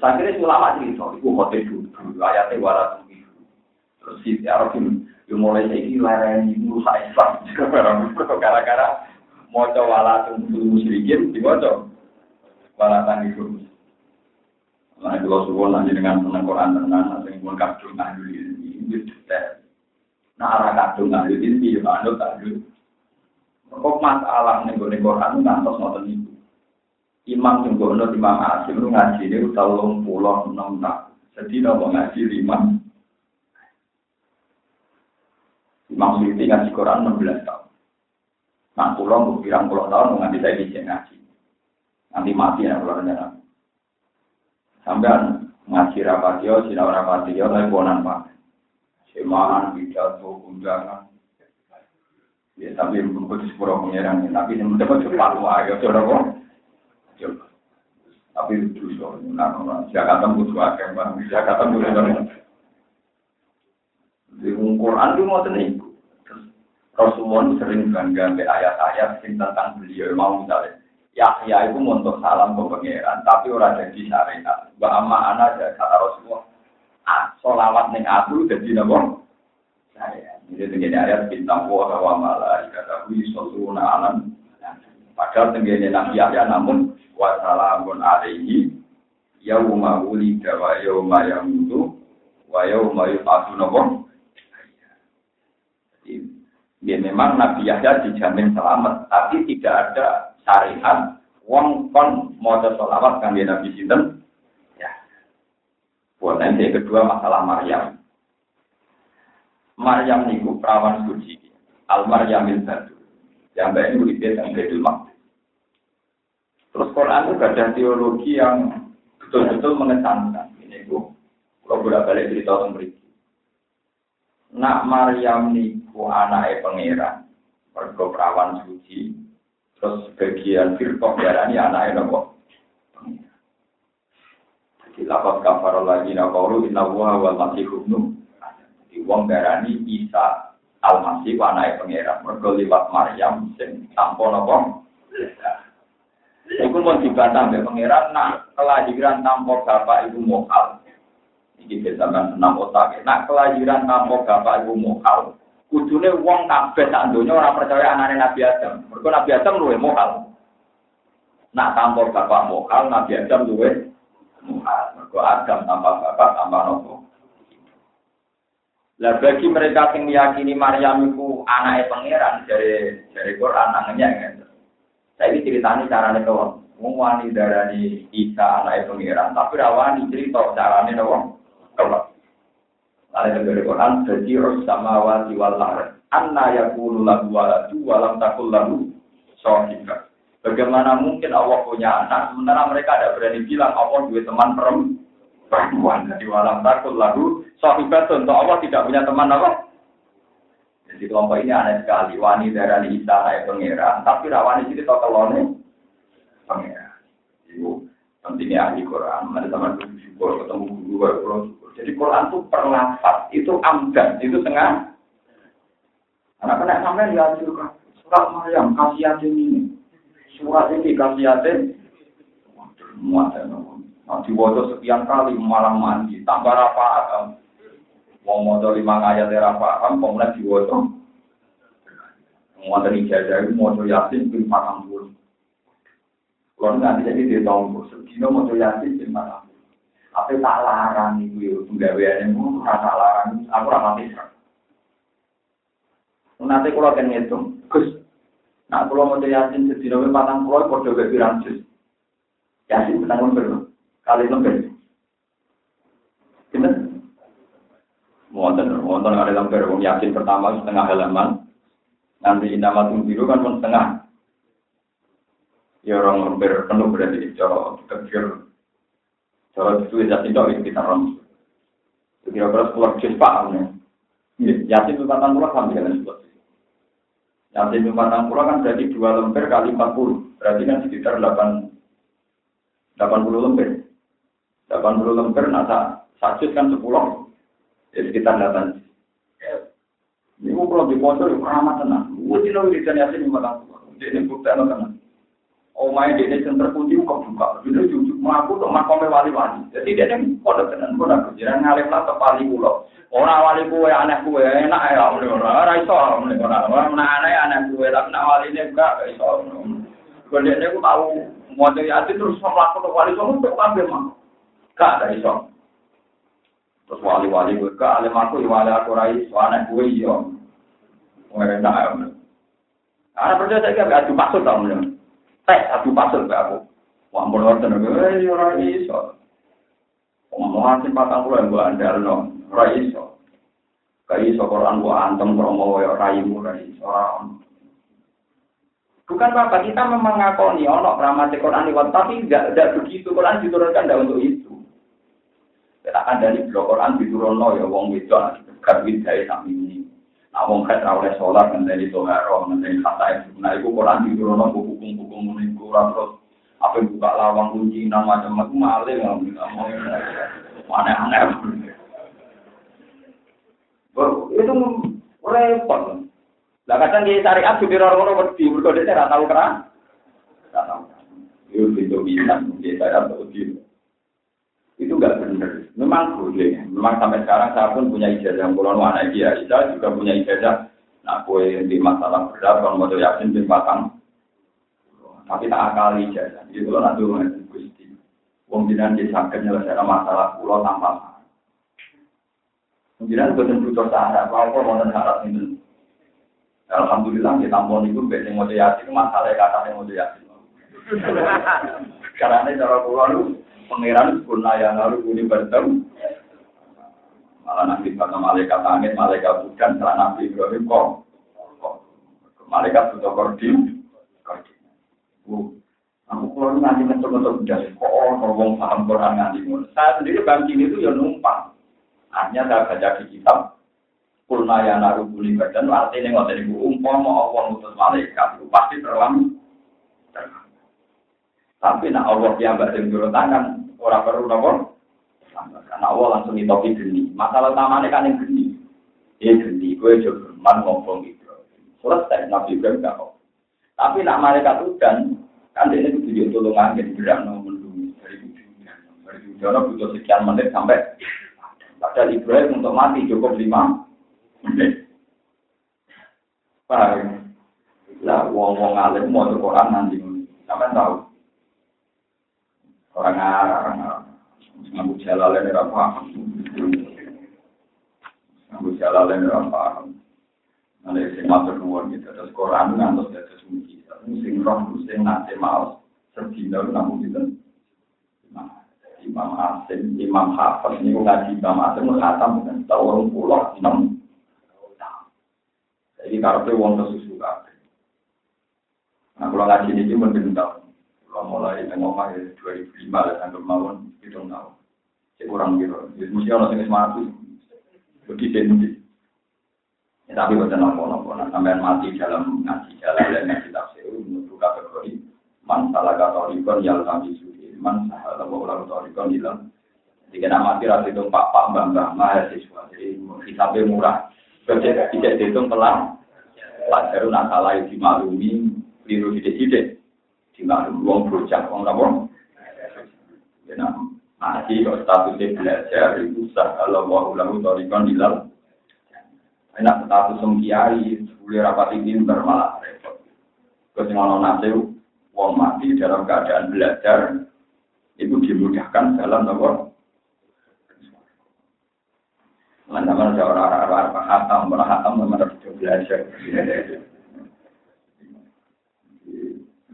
Saya kira ulama cerita, itu hotel dulu, ayatnya warat terus si Arabim yo mulai lagi lareni Musa Islam karena gara-gara mau coba walatun bulu musyrikin di mau coba walatan itu Nah, itu loh, suwon nanti dengan tenang Quran, tenang nanti dengan Quran, kacung nanti ini, ini detail. Nah, arah kacung nanti ini, ini juga ada. Kok masalah nih, gue nih, Quran, nih, nanti sama tadi. Imam sing nanti, Imam Asim, lu ngaji ini, udah lompulon, enam, enam. Jadi, nopo ngaji lima, Imam Suyuti ngaji Quran 16 tahun. Nah, pulau mau pirang pulau tahun nganti saya bisa ngaji. Nanti mati ya kalau rencana. Sampai ngaji rapatio, sinau rapatio, tapi bonan pak. Semaan, pidato, undangan. Ya, tapi bukan sepuluh pengiran, tapi yang mendapat cepat wah, ya coba kok. Coba. Tapi itu so, nah, Jakarta butuh akeh, Jakarta butuh Di Quran itu mau tenang. Rasulullah sering bangga ayat-ayat tentang beliau mau misalnya Yahya itu untuk salam ke pangeran, tapi orang jadi syariat. Mbak Amma ada kata Rasulullah, ah, solawat neng aku jadi nabo. Saya, ini tenggine ayat bintang wa wa malaikatahu yusalluna alam. Padahal tenggine Nabi Yahya namun wa salamun alaihi yauma wulida wa yauma yamutu wa yauma yub'atsu nabo. Ya memang Nabi Yahya dijamin selamat, tapi tidak ada syariat wong kon mau sholawat kan Nabi Sinten. Ya. Buat nanti kedua masalah Maryam. Maryam niku perawan suci. Al Maryamil Badu. Yang baik udah yang Baitul Maqdis. Terus Quran itu ada teologi yang betul-betul mengesankan. Ini bu, kalau bolak balik cerita tentang. Nak Maryam niku anake pangeran. Mergo perawan suci. Terus bagian firqah darani anake nopo? Jadi lapat kafar lagi nakauru inna wa wal masih ibnu. Jadi wong darani Isa al-Masih anake pangeran. Mergo liwat Maryam sing tanpa nopo? Iku mau dibantah mbek pangeran nak kelahiran tanpa bapak ibu mokal. Iki besaman senam otak. Nak kelahiran tanpa bapak ibu mokal. Kudune wong kabeh sak donya ora percaya anane Nabi Adam. Mergo Nabi Adam luwe mokal. Nak tanpa bapak mokal, Nabi Adam luwe mokal. Mergo Adam tanpa bapak tanpa nopo. Lah bagi mereka yang meyakini Maryam itu anaknya pangeran dari dari Quran anaknya gitu. Saya ini ceritanya caranya doang. Wong wani darani Isa anaknya pangeran, tapi rawani cerita caranya doang. Kalau ada dari Quran, jadi sama wati wal Anna yakunu lagu waladu walam takul lagu sohika. Bagaimana mungkin Allah punya anak, sementara mereka ada berani bilang Allah dua teman perempuan. Jadi walam takul lagu sohika, untuk Allah tidak punya teman apa? Jadi kelompok ini aneh sekali. Wani darani Isa naik pangeran, tapi rawani sini tau kelone pangeran. Itu pentingnya ahli Quran. Ada teman syukur ketemu guru, jadi Quran itu perlafat, itu amdan, itu tengah. Anak kena sampai lihat juga surat Maryam kasihatin ini, surat ini kasihatin. Muat Nanti wajah sekian kali malam mandi, tambah apa? Mau motor lima ayat ya paham, kemudian diwajah. Mau dari itu mau yasin bin patang puluh. Kalau nanti jadi di tahun sedino mau yasin bin patang apa tak larang itu ya, penggawean itu rasa larang, aku rasa bisa. Nanti kalau akan ngitung, Gus, nah kalau mau yasin sedih nabi patang pulau, kau coba bilang jus. Yasin benang lembar, kali lembar. Gimana? Wonten, wonten ada lembar, wong yasin pertama setengah halaman, nanti nama biru kan pun setengah. Ya orang lembar penuh berarti, cara kecil kalau itu itu itu kita rom. Kira-kira sepuluh juz paham ya. Yasin itu patang puluh sama dengan sepuluh. Yasin itu patang puluh kan berarti dua lembar kali empat puluh. Berarti kan sekitar delapan delapan puluh lembar. Delapan puluh lembar, nah satu kan sepuluh. Ya sekitar delapan. Ini mau pulang di ya keramat tenang. Gue tidak wiridan yasin itu patang puluh. Ini bukti tenang main di sini terkunci kok buka. Jadi jujuk mengaku tuh makome wali-wali. Dia yang kode tenan kode kejiran ngalim lah ke pali pulau. Orang wali kue aneh kue enak ya ora ora iso ora orang aneh aneh kue tapi nak wali ini enggak iso. Dia tahu mau jadi hati terus melakukan ke wali soalnya untuk ambil mah. Gak ada iso. Terus wali-wali gue ke alim aku wali aku rai so aneh kue iya. Kue enak ya. Karena percaya saya gak ada maksud om teh satu pasal ke aku. Wah, nonton aku, eh, ora iso. Omongan sing patang puluh yang gua andal no, ora iso. Kayak iso Quran bu antem promo ya rai orang. Bukan apa kita memang ngakoni ono rahmat Quran lewat tapi tidak tidak begitu Quran diturunkan tidak untuk itu. Kita akan dari blok Quran diturunno ya wong wedok garbit dari sami ini. Nah wong kan oleh sholat dari toharo dari kata itu. Nah itu Quran diturunno buku-buku muniku terus apa buka lawang kunci nama macam maling mana aneh itu repot. Lah kadang di syariat di orang orang wedi, mergo dhewe ora tau keran. Ora tau. Itu itu bisa di syariat wedi. Itu enggak benar. Memang boleh. Memang sampai sekarang saya pun punya ijazah pulau anak dia. Saya juga punya ijazah. Nah, kue di masalah berat, kalau mau yakin di batang. Tapi tak akal ijazah. Jadi kalau nanti gusti. Wong jinan disangka nyelesaikan masalah pulau tanpa Kemudian bukan butuh syarat, apa mau syarat ini. Alhamdulillah kita tampon itu biasanya mau yakin masalah kata yang mau yakin. Karena ini cara pulau lu pangeran purna yang lalu ini bertemu. Malah nanti kata malaikat langit, malaikat bukan, setelah Nabi Ibrahim kok. Malaikat butuh koordin. Aku. Keluar nanti mencoba-coba kok orang paham Quran nanti. Saya sendiri bang itu ya numpang. Hanya saya baca di kitab Kulna ya naru badan artinya nggak jadi umpama Allah ngutus malaikat pasti terlalu tapi nak Allah yang mbak turun tangan orang perlu nopo? Karena Allah langsung ditopi geni. Masalah utamanya kan yang geni. Ya geni gue juga man ngomong gitu selesai nabi Ibrahim gak tapi nak malaikat udan kan dia itu tujuh tolong angin berat nomor dari ujung dari ujung butuh sekian menit sampai Padahal Ibrahim untuk mati cukup lima menit. Paham? Lah, wong-wong alim mau Quran nanti. Sampai tahu. Orang Arab, ngaku jalan ini apa? Ngaku jalan ini apa? Nanti sing matur nuwun gitu. Terus Quran ngantos dados mujizat. Sing roh sing nate maos sedina namun gitu. Nah, Imam Asim, Imam Hafiz ini ngaji Imam Asim khatam dengan tahun pulau enam Jadi karena wong kesusu. Nah kalau ngaji ini mungkin tahun. Kalau mulai ngomong ya 2005 lah sampai mawon itu tahu. Cek kurang gitu. Jadi mesti orang sing mati. Begitu ini. Ya, tapi bukan nopo-nopo. Nah, sampai mati dalam ngaji jalan dan ngaji tafsir menurut kategori man salah kata ribon yang kami man sahala ulang torikon hilang. Jadi kena mati rasa itu pak pak mbak mbak mahasiswa. Jadi hisapnya murah. Kerja tidak dihitung pelan. Pelajaran nak salah dimaklumi, keliru tidak-tidak. Dimaklumi uang berujak, uang apa? Kena mati kalau statusnya belajar itu sahala ulang torikon hilang. Enak status sengkiai, boleh rapati pinter malah repot. Kesengono nasi, uang mati dalam keadaan belajar, itu dimudahkan dalam nomor Mana-mana seorang orang-orang hatam, orang hatam memang belajar.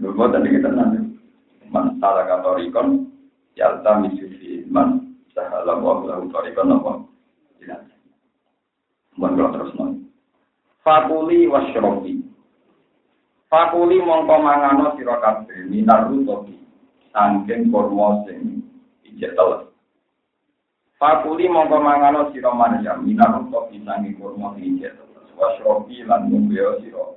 Lupa tadi kita nanti. Man salah katorikon, yalta misufi man sahala wa lahu torikon apa. Mohon kalau terus nol. Fakuli wasyrofi. Fakuli mongko mangano sirakabe minar rutobi sangking kurma sing ijek. Fakuli mongko mangano sira Maryam minarung to sangking kurma sing ijek teles. Wasrofi lan mumbeo sira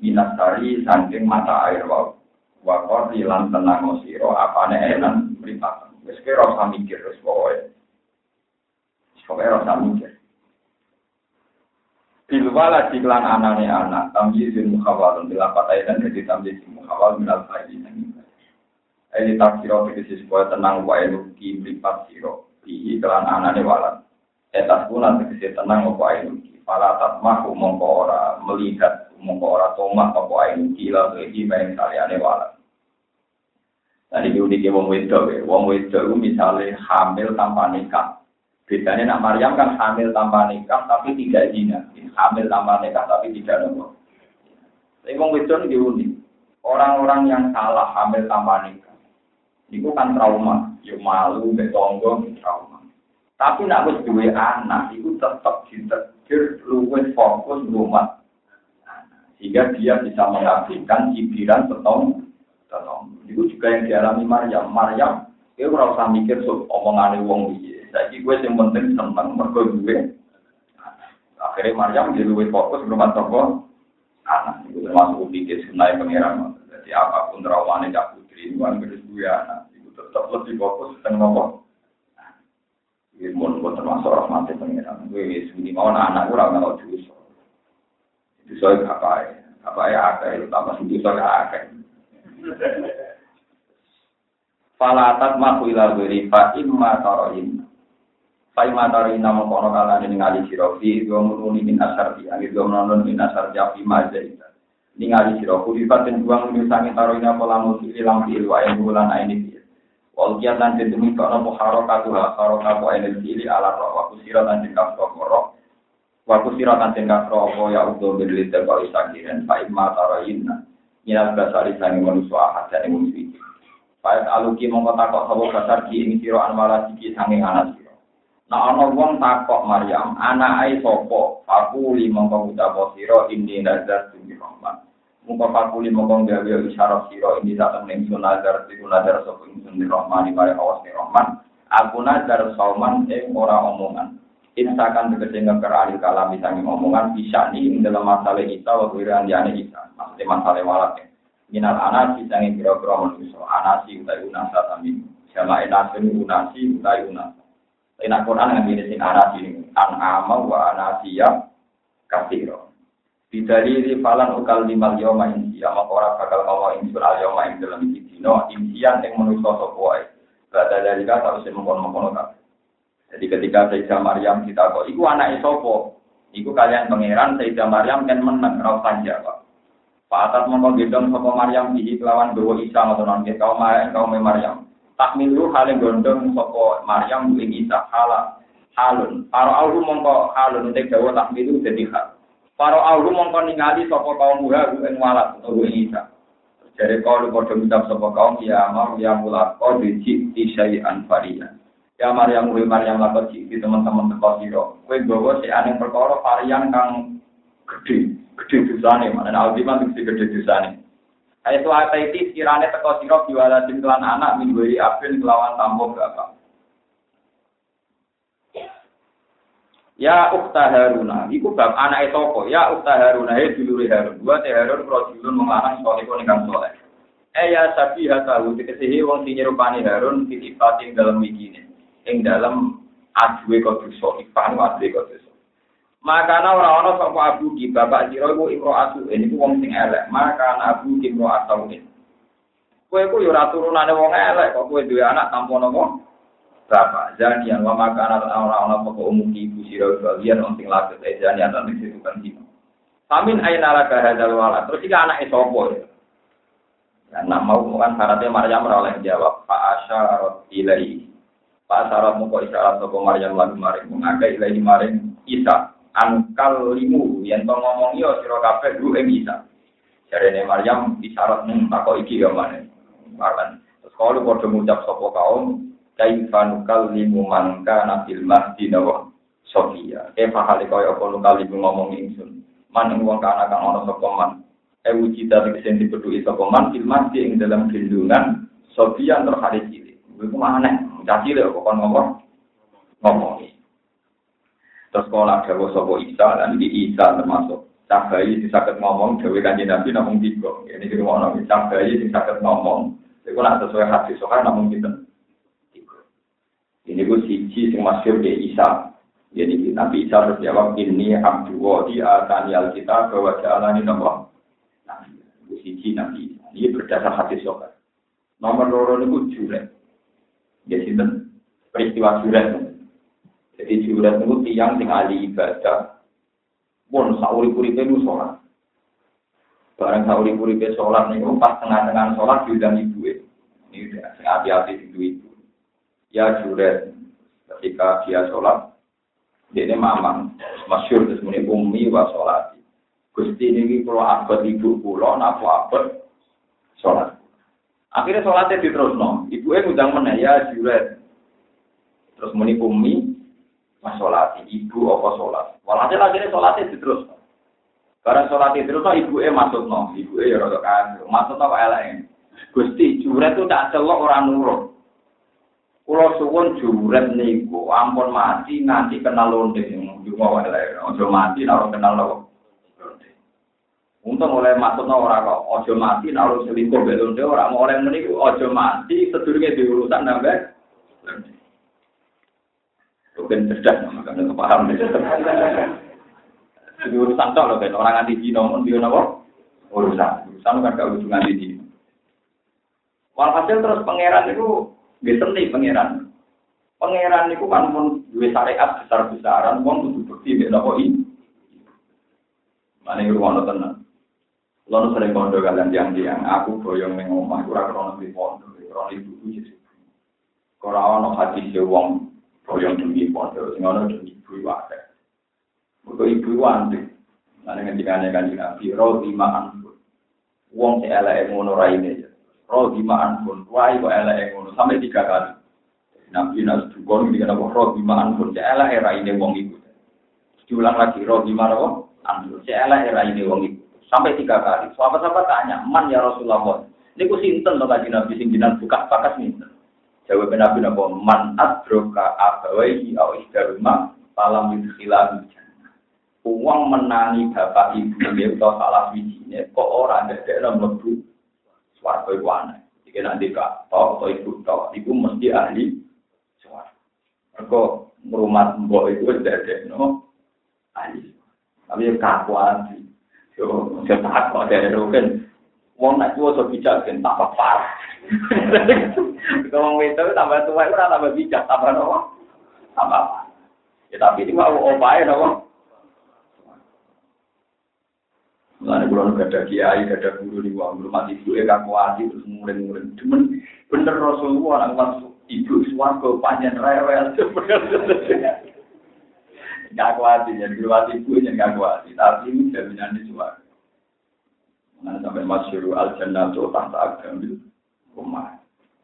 minasari sangking mata air wau. Wakori lan tenang sira apane enan mripatan. Wis kira usah mikir wis pokoke. Pokoke ora mikir. Bilwala diklan anane anak, tamjizin mukhawalun, bila patai dan jadi tamjizin mukhawal minal fa'idah. Ini tak siro tegesi supaya tenang wae nuki mripat siro. Bihi kelan anane walat. Etas kuna tegesi tenang wae nuki. Para tatmah mongko ora melihat mongko ora tomak apa wae nuki lalu iki main kaliane walat. Tadi diunik wong wedok, wong wedok misalnya hamil tanpa nikah. Bedanya nak Maryam kan hamil tanpa nikah tapi tidak zina. Hamil tanpa nikah tapi tidak nopo. Tapi wong wedok ini unik. Orang-orang yang salah hamil tanpa nikah Iku kan trauma, ya malu, betonggo, trauma. Tapi nak wis duwe anak, iku tetep berpikir luwes fokus rumah. Sehingga dia bisa mengabdikan cibiran setong setong. Itu juga yang dialami Maryam. Maryam, dia ora mikir so, omongan wong iki. Saiki gue yang penting seneng mergo gue. Akhirnya Maryam jadi luwes fokus rumah tangga anak. Itu termasuk pikir sunai pangeran. Jadi apa pun terawane cak putri, itu kan gue anak. Itu tetap lebih fokus tentang nopo. Ini pun termasuk rahmatnya pengiran. Gue sini mau anak gue kalau dosa. Dosa itu apa ya? Apa ya akeh, tambah dosa ya akeh. Falatat mahu ila wiri fa imma taroin. Fa imma taroin nama kono kala ini ngali sirofi, dua muruni min asar di, angin dua menonton min asar di api maja itu. Ini ngali sirofi, dipatin dua menyusangi taroin apa lamu sili lampi ilu ayam bulan ini Wal kiat den demi kono po harokatu ha harokatu enel cili ala roh wa kusira lan den kasro roh. Wa kusira lan den kasro apa ya udo berlit kau isakiren fa imma tarayinna minal basari sangi manusa ahad jane musuh Pait aluki mongko takok sapa basar ki ing sira anwala siki anak sira Nah ana wong takok Maryam anak ai sapa aku li mongko ucap sira inni nazar tu rahman Muka fakuli mongkong gawe isyarat siro ini datang ning sun nazar tiku nazar sapa ingsun di rahmani mare awas ni rahman. Aku nazar sauman ing ora omongan. Insakan tegese ngeker ahli kalam sangi omongan bisa nih ing dalam masalah kita wa wiran diane kita. Maksudnya masalah walak ya. Minal anasi sangi manusia. Anasi utai unasa sami. Sama enasin unasi utai unasa. Enak Quran yang ini sing anasi ini. An ama wa anasiya kasiro. Bidalili falan ukal limal yoma insia maka ora bakal Allah insun al yoma ing dalam iki dino insian ing manusa sapa wae. Bada dari kata harus mengkon-mengkon Jadi ketika Sayyidah Maryam kita kok iku anake sapa? Iku kalian pangeran Sayyidah Maryam kan menang ora usah jawab. Pak Atat mongko gendong sapa Maryam iki kelawan bawa Isa ngoten nggih kaum kaum. Tak milu hale gondong sapa Maryam ing Isa hala halun. Para auhu mongko halun tek dawa tak milu dadi hal. Para aulu mongko ningali sapa kaum muha ing walat utawa ing isa. Jare kalu padha ngucap sapa kaum ya mar ya mulaqo diji syai'an faria. Ya Maryam kuwi Maryam lakon di teman-teman teko sira. Kowe gawa sik aning perkara varian kang gede, gede dosane, mana aldiman mesti gede dosane. Ayat ayat itu kirane teko sira biwalatin kelan anak minggu abin kelawan tambah bapak. Ya ukta Haruna, iku bab anak sapa? Ya ukta Haruna, he dulure Harun. Wa te Harun rajulun melarang soleh kok ning soleh. Eh ya sabi hatahu dikesihi wong sing Harun titipating dalam wikine. Ing dalam aduwe kok dosa, ipan aduwe dosa. Maka ana ora ana sapa abu ki bapak sira iku imro asu ini ku wong sing elek. Maka ana abu ki imro asu ini. Kowe ku yo ora turunane wong elek kok kowe duwe anak tanpa nopo bapak yang wa maka anak orang-orang pokok umum ibu sirau bagian onting laku eh janian atau itu kan sih Amin ayin ala kahadal wala. Terus jika anak sopo ya. Ya, nak mau bukan syaratnya Maryam oleh jawab Pak Asyarat ilai. Pak Asyarat muka isyarat sopo Maryam lagi maring mengakai ilai maring Isa. Angkal limu yang to ngomong yo sira kabeh dulu ing Isa. Jarene Maryam isyarat mung takok iki yo mana. Terus kalau padha ngucap sapa kaum? Kaifa nukallimu man kana fil mahdi nawa sofia kaifa hale kaya apa nukallimu ngomong ingsun? Man wong kana kang ana sapa man? E wujida tegese dipedhuki sapa man fil mahdi ing dalam gendungan sofia terhari cilik. Iku aneh caci lek kok ngomong. Ngomong terus sekolah dawa sapa Isa dan di Isa termasuk cah bayi disakit ngomong dewe kanjeng Nabi namung tiga ini di rumah Nabi cah bayi disakit ngomong itu nak sesuai hadis soalnya namung kita ini gue siji sing masyur di Isa. Jadi Nabi Isa berjawab ini abdu di atani alkitab bahwa jalan ini nomor. Nabi, gue siji Nabi Isa. Ini berdasar hadis sokat. Nomor loro ini juret. Ya sinten peristiwa juret. Jadi juret itu tiang sing ahli ibadah. Pun sauri kuripe itu sholat. Barang sauri kuripe sholat nih, pas tengah-tengah sholat diundang ibu Ini udah hati-hati ibu ya juret ketika dia sholat dia ini mamang masyur terus muni umi wa sholat gusti ini kalau abad ibu pulau nafu abad sholat. Akhirnya sholatnya diterus no ibu yang udang mana ya juret terus muni umi Masolati ibu apa sholat. Walhasil akhirnya sholatnya terus. Barang sholat itu terus ibu e masuk no, ibu e ya rada kafir. Masuk no elek. Gusti juret itu tak celok orang nurut. Kulo suwun juret niku ampun mati nganti kenal lonte dungo wae elek. Aja mati nek kenal lonte. Untung oleh maksudnya orang kok ojo mati naruh selingkuh belum dia orang orang ini ojo mati sedurungnya diurusan nambah. Bukan cerdas, makanya paham. Jadi urusan tok loh, orang anti Cina pun dia nopo urusan, urusan kan gak ujung anti Cina. Walhasil terus pangeran itu bisa nih pangeran. Pangeran itu kan pun dua syariat besar besaran, uang butuh bukti dia nopo ini. Mana yang rumah tenang. Lalu sering kondo kalian yang tiang, aku boyong neng omah, kurang krono di pondok, krono ibu jadi. Kalau ono hati si wong boyong demi pondok, sing ono demi ibu wae. Mergo ibu wanti. Nane ngendikane kanjeng Nabi, "Ro lima anfun." Wong sing eleke ngono raine. Ro lima anfun, wae kok eleke ngono sampai tiga kali. Nabi nas dukun ngendikane kok ro lima anfun, sing eleke raine wong iku. Diulang lagi, ro lima ro anfun, sing eleke raine wong iku. Sampai tiga kali. Sahabat-sahabat tanya, "Man ya Rasulullah?" Niku sinten to kanjeng Nabi sing buka bakas sinten? Jawab Nabi napa? Man adroka abawaihi au isdaruma falam yudkhilahu uang menangi bapak ibu dia atau salah wijine kok orang ada dalam lebu suarga itu aneh jika nanti kak toh atau ibu toh ibu mesti ahli suarga mereka rumah mbok itu ada no ahli tapi yang kaku ahli yo saya tak kok kan uang nak tua so bijak kan tambah parah. Kalau itu tambah tua itu tambah bijak. Tambah no tambah ya tapi itu mau opai no Mulane kula gak ada kiai, ada guru di wong belum mati ibu kan kuati terus murid-murid. Cuman bener Rasulullah orang masuk ibu swarga panjang rewel. Gak kuati, jadi mati ibu yang gak kuati. Tapi ini jaminan di Mana sampai masyuru al jannah tuh tahta agam rumah.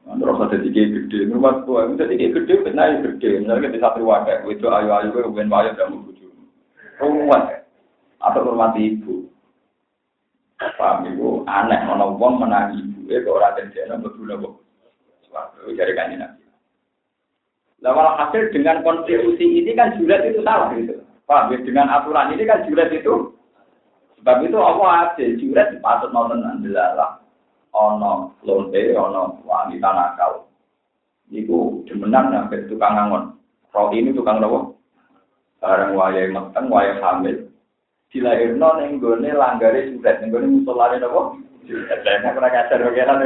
Terus ada tiga gede, rumah tua itu tiga gede, benar gede. Misalnya kita satu wadah, itu ayu-ayu, kemudian wadah dan mau Rumah atau rumah ibu. Paham ibu aneh ono wong menangi ibu e kok ora dene mlebu napa. Suatu jare kanjeng Nabi. Lah hasil dengan konstitusi ini kan jurat itu salah gitu. Paham ya dengan aturan ini kan jurat itu sebab itu apa adil jurat patut mau tenan delalah. Ono lonte ono wanita nakal. Iku demenan sampai tukang ngangon. Roh ini tukang nopo? Barang wayai meteng, wayai hamil, dilahirno ning gone langgare surat ning gone Saya kurang ajar pangeran.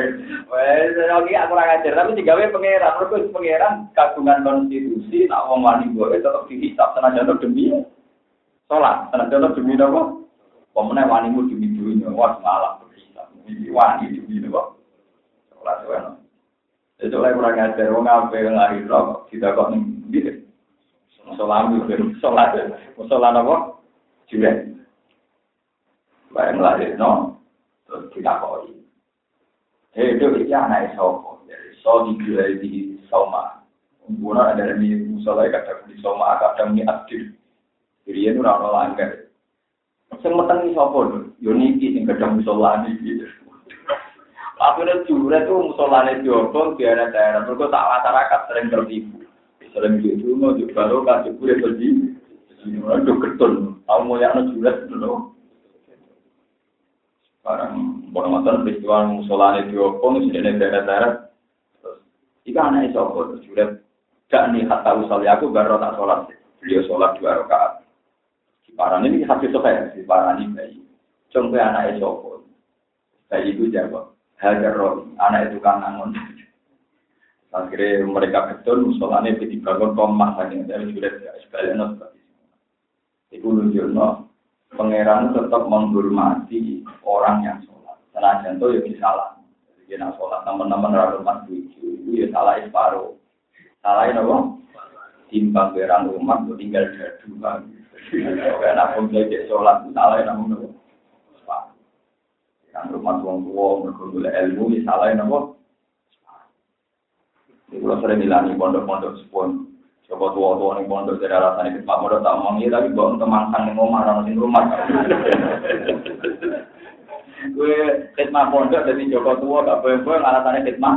Wes lagi aku kurang ajar tapi digawe pangeran. Mergo pangeran kagungan konstitusi nak wong wani boleh tetep dihisab senajan demi salat, senajan demi napa? Pemene wanimu demi dunya, wah malah berhisab. Iki wani demi napa? Salat wae. Itu lagi kurang ajar wong ape lahir kok tidak kok ning ndi. Salat, salat, salat apa? Juret. Barang lahir no, terus kita koi. Eh, itu iki anak sopo. Jadi so dijual di soma. Umpuna ada di musola kadang di soma, kadang di aktif. Jadi itu orang langgar. Sing meteng sopo lho, yo niki sing kadang musola niki. Akhirnya juret tuh musolane di daerah-daerah. Mereka tak masyarakat sering tertipu. Sering gitu, mau juga lo kasih gue pergi. Ini orang ketun. Tahu mau yang juret dulu. Barang bono mantan peristiwa musolane diopong di daerah-daerah. Terus jika anak apa juret gak nih hatta usal aku baru tak sholat. Beliau sholat dua rakaat. Di paran ini hasil selesai di paran ini bayi. Contoh anak itu apa? Bayi itu jawab. Hajar roh, anak itu kan angon. Akhirnya mereka betul musolane dibangun tomak saking dari juret sebaliknya seperti itu. Itu nunjukno pangeran tetap menghormati orang yang sholat. Senajan itu ya disalah. Jadi nak sholat teman-teman ratusan tujuh itu ya salah separuh. Salah apa? Timbang berang rumah tinggal dadu. Karena pun belajar sholat salah namun apa? Yang rumah tuang tua berkumpul ilmu ya salah apa? Ini kalau sering bilang pondok-pondok sepon Coba tua-tua nih pondok dari alasan itu Pak Modok tak omong iya tapi untuk mangsang nih ngomong orang sing rumah. Gue khidmat pondok dari Joko tua gak boleh gue alasannya khidmat.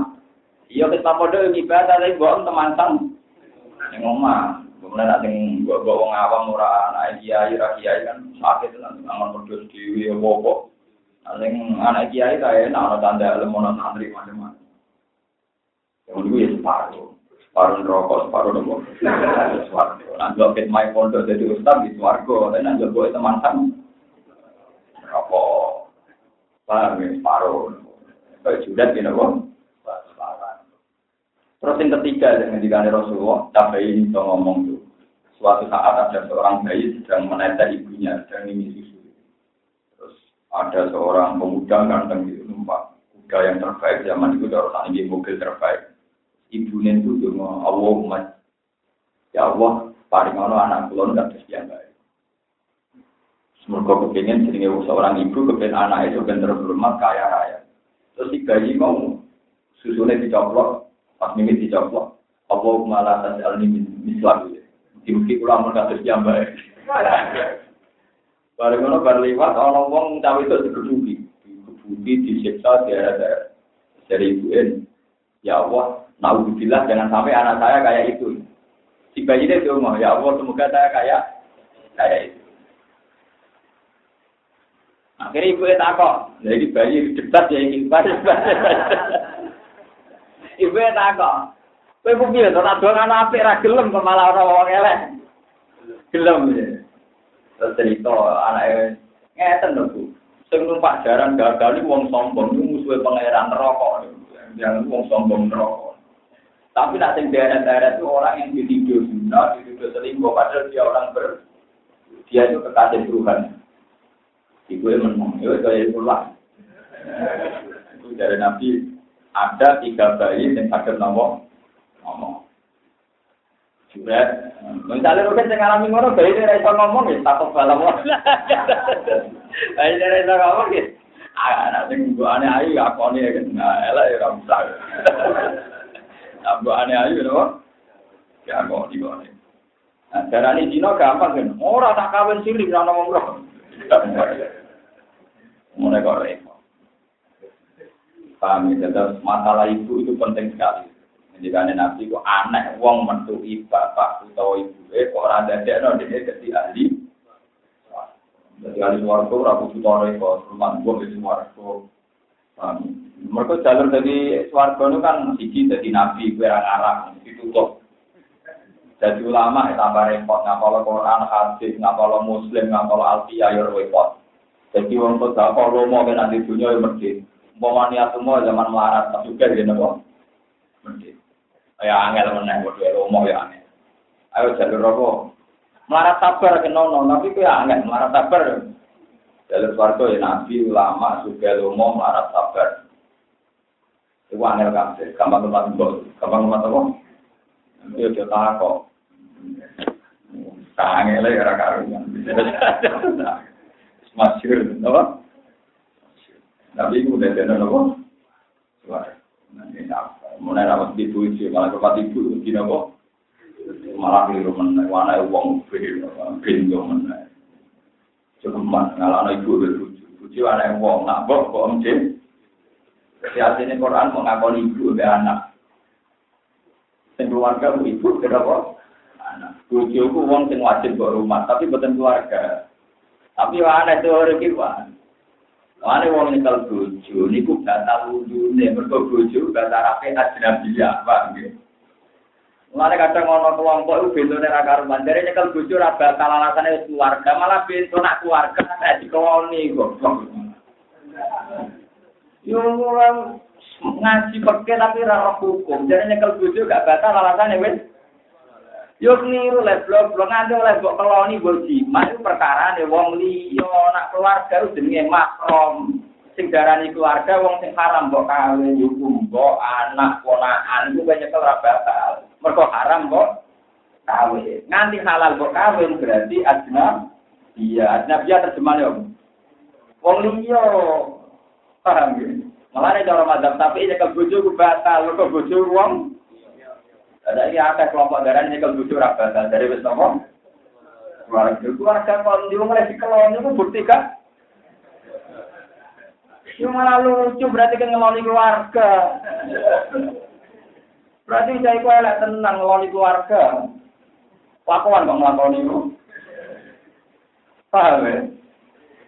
Iya khidmat pondok ini ibadah tapi untuk mangsang nih ngomong. Kemudian nanti gua gua wong awam ora anak kiai ra kiai kan sakit tenan nang modus dhewe opo. Nanti anak kiai ta enak ora tanda lemu nang santri macam-macam. Ya mulu ya separo. Separo rokok separo nopo. Separo. Nang gua ket my phone tuh jadi ustaz di swargo dan nang gua teman teman Rokok. Separo separo. Kayak judat gitu kok. Terus yang ketiga dengan dikane Rasulullah, tapi ini ngomong tuh. Suatu saat ada seorang bayi sedang menetes ibunya, sedang ini susu. Terus ada seorang pemuda ganteng gitu numpak kuda yang terbaik zaman itu orang ini mobil terbaik ibu itu cuma Allah ya Allah paling ono anak kulon nggak terus yang baik Semoga kepingin jenenge seorang ibu kepingin anak itu ben terhormat kaya raya. Terus si bayi mau susunya dicoplok, pas mimpi dicoplok, Allah malah tasal ini mislah gitu. Diuki pulang mereka terus baik. Bareng ngono bar liwat ana wong cawe itu digebuki, digebuki disiksa daerah-daerah dari ibu Ya Allah, Nauzubillah jangan sampai anak saya kayak itu. Si bayi dia cuma ya Allah semoga saya kayak kayak itu. Akhirnya ibu itu takut, jadi bayi debat ya ini Ibu takut. Kowe ku piye to tak doang anak apik ra gelem kok malah ora wong elek. Gelem ya. Terus cerita anake ngeten lho Bu. Sing numpak jaran gagal wong sombong iku musuhe pangeran neraka. Yang wong sombong neraka. Tapi nak sing daerah-daerah itu orang yang dituduh zina, dituduh selingkuh, padahal dia orang ber, dia itu kekasih Tuhan. Ibu yang menang, ya saya pulang. Itu dari Nabi ada tiga bayi yang sakit ngomong, ngomong. Juga, misalnya mungkin saya ngalami ngono, bayi dia bisa ngomong ya, takut balam Bayi dia bisa ngomong ya, anak sing aneh ayu, aku nih kan, nah, elah ya, kamu Ambo aneh ayu lho. Ya kok di kene. Nah, darane dino gampang kan. Ora tak kawin siri ora ngomong roh. Mulai kok repot. Paham ya, terus masalah ibu itu penting sekali. Jadi kan nabi kok aneh wong mentui bapak utawa ibu eh kok ora dadekno dene dadi ahli. Jadi ahli warga ora kudu tore kok rumah gua warga. Paham. Mereka jalur dari swarga itu kan siji jadi nabi, kue arah ditutup. Jadi ulama ya tambah repot, ngapal Quran, hadis, ngapal Muslim, ngapal Alfiyah, ya repot. Jadi orang kalau mau ke nanti dunia ya mesti. Niat semua zaman melarat, tak juga gitu kok. Mesti. Ya angel meneh, bodoh ya mau ya angel. Ayo jalur apa? Melarat sabar ke nono, tapi kue angel, melarat sabar. Jalur swarga ya nabi, ulama, juga lomo, melarat sabar. Iku angel kabeh, gampang tempat mbok, gampang tempat apa? Yo yo. Angel ya ora karuan. Masyur, apa? Tapi iku udah ada apa? Suara. Nanti apa? Mulai rapat di tujuh, malah kepat ibu, gini apa? Malah keliru meneh, wana uang bin, bin meneh. Cukup ngalah ibu berbuju, buju anak uang, nak bok kok. Jadi artinya Quran mengakoni ibu dan anak. Dan keluarga bu ibu kenapa? Anak. Bujo ku wong sing wajib buat rumah, tapi bukan keluarga. Tapi ada teori kita. Mana wong nyekel bojo, niku batal wudune, mergo bojo batal rapi ajnabiyah, Pak nggih. Mulane kadang ono kelompok itu bentone ra karuan, dari nyekel bojo ra batal alasane keluarga, malah bento nak keluarga nek dikoni kok. Yo orang ngaji pakai tapi rara hukum. Jadi nyekel bojo gak batal alasannya wes. Yo keliru lah, blok blok nganti oleh mbok keloni mbok jima itu perkara nih wong liya nak keluarga jenenge makrom. Sing darani keluarga wong sing haram mbok kawin yo mbok anak ponakan iku banyak ora batal. Mergo haram mbok kawin. Nganti halal mbok kawin berarti adna iya, adna dia terjemahnya wong liya Paham ya? Malah cara madhab tapi ini ke bojo batal, ke bojo wong. Ada ini ada kelompok darah ini kalau bujuk rakyat dari wis nopo. Keluarga kalau di rumah si kelon itu bukti kan? Cuma malah lucu berarti kan ngeloni keluarga. Berarti saya kok elek tenang ngeloni keluarga. Lakuan kok ngelakoni itu. Paham ya?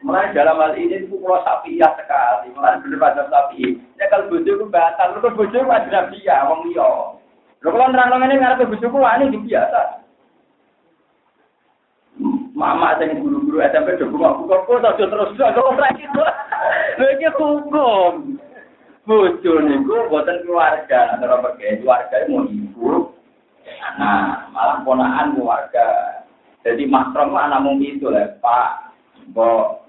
Mulai dalam hal ini itu kalau sapi ya sekali, mulai bener pada sapi. Ya kalau bojo itu batal, lu bojo itu wajib nabi liya. Lho kalau nerang ini ngarep bojoku wani iki biasa. Mama sing guru-guru SMP do buka buka kok aja terus kok ora gitu. Lho iki hukum. Bojo niku boten keluarga, antara pergi keluarga mau ibu. Nah, malah ponaan keluarga. Jadi makrom anak mung itu lah, Pak. Mbok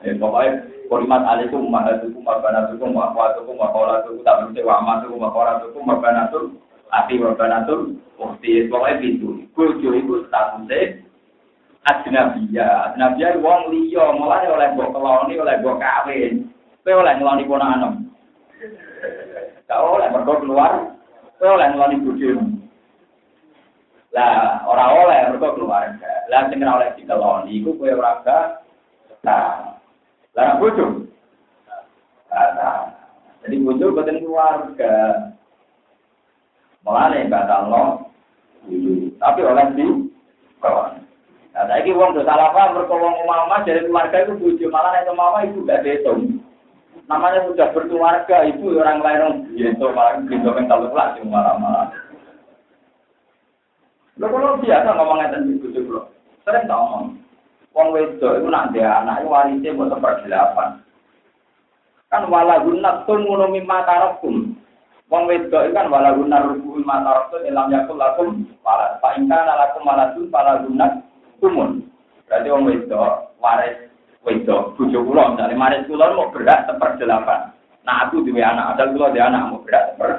Eh, pokoknya Kurimat alaikum mahatukum mabanatukum makwatukum makolatukum tak berarti wa amatukum makolatukum mabanatul ati mabanatul ukti pokoknya pintu bojo itu statusnya ajnabiyah ajnabiyah wong liya mulai oleh mbok keloni oleh mbok kawin. Kowe oleh ngeloni ponakan gak oleh mergo keluar. Kowe oleh ngeloni bojomu lah ora oleh mergo keluarga lah sing ora oleh dikeloni iku kowe ora nah lah bojo. Nah, jadi bojo boten keluarga. Mulane batal lo. Tapi oleh di kawan. Nah, saiki wong do salah paham mergo wong mama dari keluarga itu bojo, malah nek mama itu gak dihitung. Namanya sudah berkeluarga, ibu orang lain itu malah gitu kan kalau kelas malah malah. Lo kalau biasa ngomongnya tentang bojo lo, sering tak ngomong. Wong wedok itu nak dia anak itu warisnya buat delapan. Kan wala gunat tun ngono mimma tarakum. Wong wedok itu kan wala gunat rubu mimma tarakum dalam yakul lakum para Pak ingkana lakum maladun para gunat tumun. Berarti wong wedok waris wedok bojo kula misalnya waris kula mau berat delapan. Nah aku duwe anak, ada kula dia anak mau berat seper.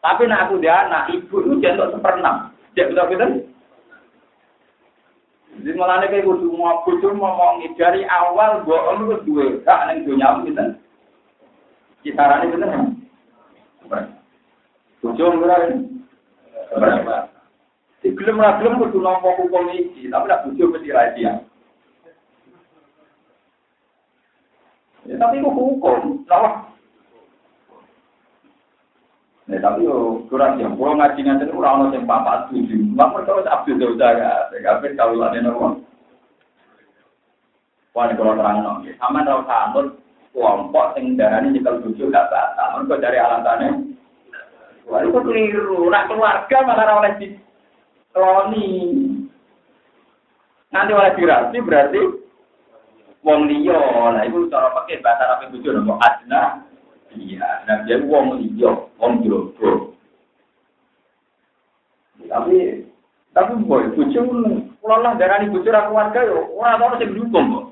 Tapi nak aku dia anak, ibu itu jentuk seperenam. Jadi betul-betul jadi malah nih kayak kudu mau kudu ngomongi dari awal gue lu dua hak neng dunia kita. Kisarannya bener ya. Berapa? Berapa? Di film lah film kudu nomor hukum ini, tapi nak kudu mesti rahasia. Ya, tapi itu hukum, salah. Ya, tapi yo kurang yang kalau ngaji ngaji orang orang yang papat tujuh, harus abdul jauh jaga, tapi kalau lagi nopo. Wah, kalau kelompok yang darah ini kalau tujuh gak batal, mereka dari alasannya. Wah, itu keliru, nak keluarga malah oleh di koloni. Nanti oleh dirasi berarti wong liya, nah itu cara pakai bahasa apa tujuh nopo adna. Iya, nah dia wong liya, wong jowo. Tapi tapi boy, bojo kula lah darani bojo ra keluarga yo ora ono sing dukung kok.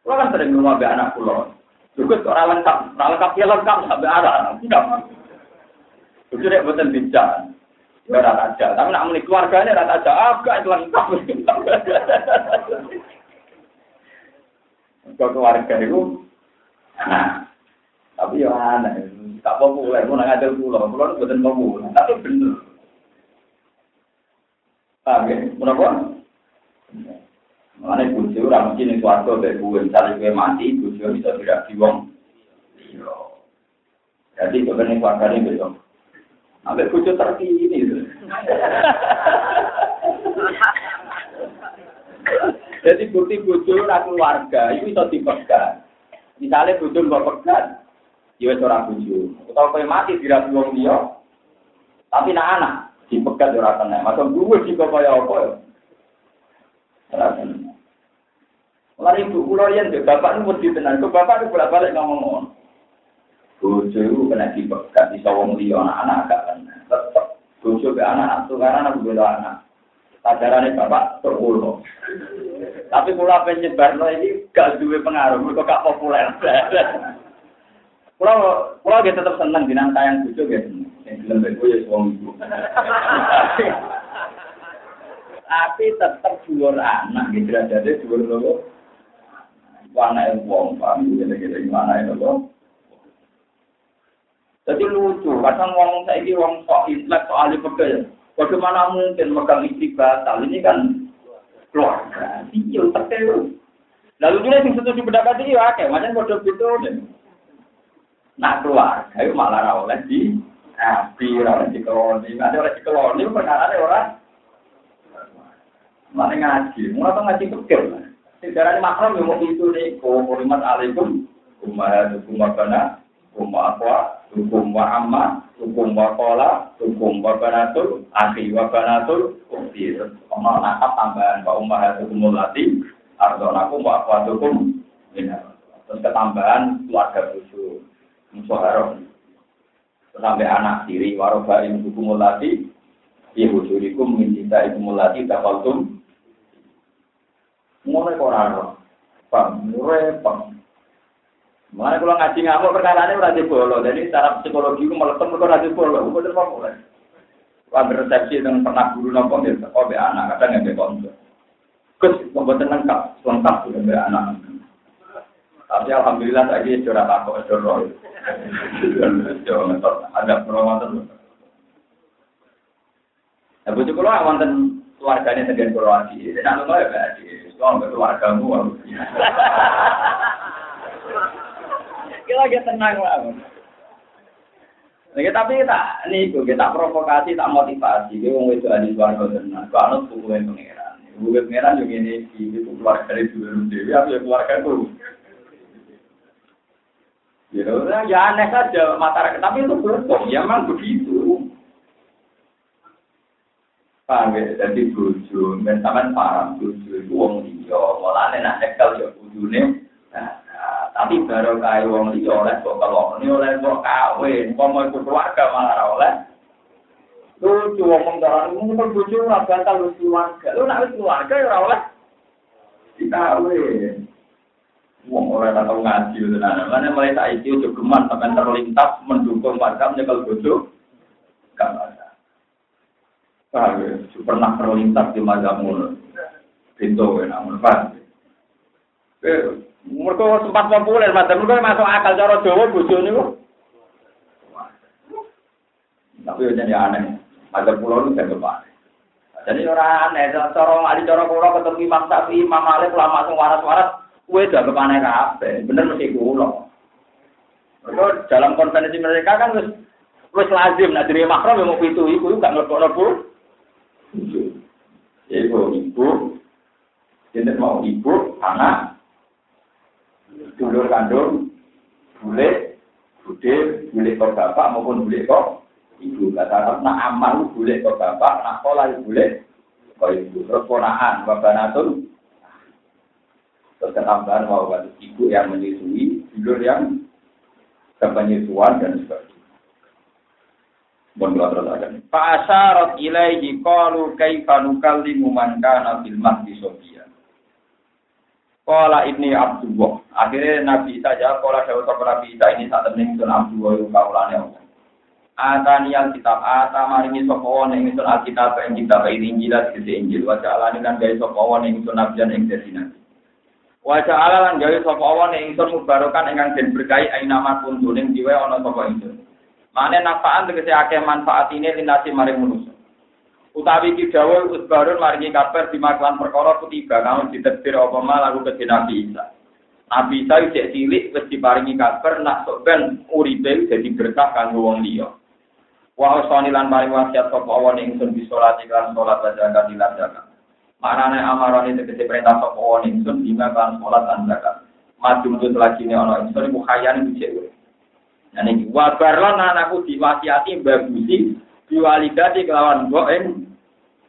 Kula kan sering ngomong ambek anak kula. Cukup ora lengkap, ora lengkap ya lengkap sampai anak. Tidak. Bojo nek boten bincang. Ya ora aja, tapi nak muni keluargane ora aja agak lengkap. Kau keluarga itu Nah, tapi ya aneh, tak populer, mau ngajar pulau, pulau itu bukan populer, tapi bener. Ya? Kenapa? Mana bujuk orang mesti nih keluarga dari gue, misalnya gue mati, bujuk bisa tidak diwong. Jadi itu kan keluarga ini besok. Sampai bujuk terkini. Jadi bukti bujuk orang keluarga, itu bisa dipegang. Misalnya bujuk nggak pegang, ya ora bojo. Utawa kowe mati wong liya. Tapi nak anak dipegat ora kena. Masuk duwe di kaya apa ya. Mulai ibu kula yen bapak nu wedi tenan. Kok bapak nu bolak-balik ngomong ngono. Bojo iku kena dipegat iso wong liya anak-anak gak kena. Tetep bojo be anak tukaran aku bela anak. Pacarane bapak terpulo. Tapi kula penyebarno ini gak duwe pengaruh, kok gak populer. Kalau kalau dia tetap senang di nang tayang bujuk ya Yang film bego ya suami ibu. Tapi tetap dulur anak gitu aja dulur lo. Wana yang wong paham gitu gitu gimana itu lo. Jadi lucu, kadang ngomong saya ini wong sok intelek, sok ahli pegel. Bagaimana mungkin megang istri batal? Ini kan keluarga. Iya, terkeu. Lalu juga yang setuju pendapat ini ya, kayak macam bodoh gitu. Nah keluarga itu malah ra oleh di api, ra oleh di koloni. Ada oleh di koloni, perkara orang. Mana ngaji, tuh ngaji pegel. Sejarah ini makro yang mau itu nih, kau alaikum, umah hukum kana, umah apa, hukum wa amma, hukum wa kola, hukum wa banatul, akhi wa banatul, ukti. Ono nakap tambahan wa umah hukum lati, ardo naku wa hukum, terus ketambahan keluarga busu, musuharok. Sampai anak tiri, waroba yang hukum lati, ibu surikum, minta ibu mulati, mulai koran, pak, repot. Mana kalau ngaji ngamuk perkara ini berarti bolo. Jadi secara psikologi itu meletup mereka berarti bolo. Gue bener mau mulai. Wah beresepsi dengan pernah guru nopo gitu. Oh be anak kadang nggak konsul. Gus membuat lengkap, lengkap sudah be anak. Tapi alhamdulillah lagi curhat aku curhat. Ada perawatan. Nah, bujuk kalau wonten keluarganya sendiri Kroasia. Jadi nak lu ya berarti. Soal keluargamu. kita lagi tenang lah. Lagi tapi kita nih kita provokasi, tak motivasi. Kita mau itu ada suara tenang. Kalau tuh yang pangeran, gue pangeran juga ini itu keluarga dari dulu dewi, apa ya keluarga itu. Ya, ya aneh saja masyarakat, tapi itu beruntung, ya memang begitu. Paham ya, jadi buju, dan sampai paham buju itu wong liya, malah nak nekel ya nah, tapi baru kaya wong liya oleh kok ini oleh kok kawin, mau ikut keluarga malah oleh. Lucu darah ini kan bojo ora batal wis keluarga. Lu wis keluarga ya ora oleh dikawin. Wong ora tau ngaji tenan. Mana mulai saiki ojo geman sampean terlintas mendukung warga nyekel bojo. Gak ya? Pernah terlintas di mazhabmu. Pintu ya namun paham. Mereka sempat populer, mas. Mereka masuk akal cara Jawa bojo niku. Tapi jadi aneh. Ada pulau itu jadi aneh. Jadi orang aneh, cara ali cara kulo ketemu Imam Syafi'i, Imam Malik, ulama sing waras-waras, kowe dianggap aneh kabeh. Bener mesti kulo. Mereka dalam konvensi mereka kan wis wis lazim nah jadi makro mau pitu iku gak mlebu-mlebu. Ibu, ibu, jadi mau ibu, anak, dulur kandung, bule, bude, bule kok bapak maupun bule kok ibu. Kata Arab, nak amal bule kok bapak, nak pola bule kok ibu. Terus ponaan, bapak natul. Terus ketambahan mau ibu yang menyusui, dulur yang kepenyusuan dan sebagainya. Mohon terus akan. Pak Asyarat ilaihi qalu kaifa nukallimu man kana mahdi Abdullah. Akhirnya Nabi Isa jawab, jawab sopa Nabi Isa ini saat temen sun Abdullah yang kaulane. Atani kitab, ata maringi sopa wan yang sun Alkitab yang kitab ini Injil di Injil. Wajah alani kan gaya sopa wan yang sun Nabian yang desi Nabi. Wajah ala lan gawe sapa wan yang sun mubarokan ingkang den berkahi ain nama kuntu ning diwe ana sapa ingsun. Mane nafaan tegese akeh manfaat ini linasi maring manusia. Utawi ki dawuh usbarun maringi kabar di maklan perkara kutiba kamu ditedbir apa lagu ke Nabi Isa. Nabi Isa cek cilik wis diparingi kabar nak sok ben uripe dadi berkah kanggo wong liya. Wa usani lan paring wasiat sapa wong ingsun bi salat iklan salat wa zakat lan zakat. Manane amarane tegese perintah sapa wong ingsun bima kan salat lan zakat. Mujud lagi ne ana ingsun iku khayane dicek. Nah niki wa barlan anakku diwasiati bagusi biwalidati kelawan ing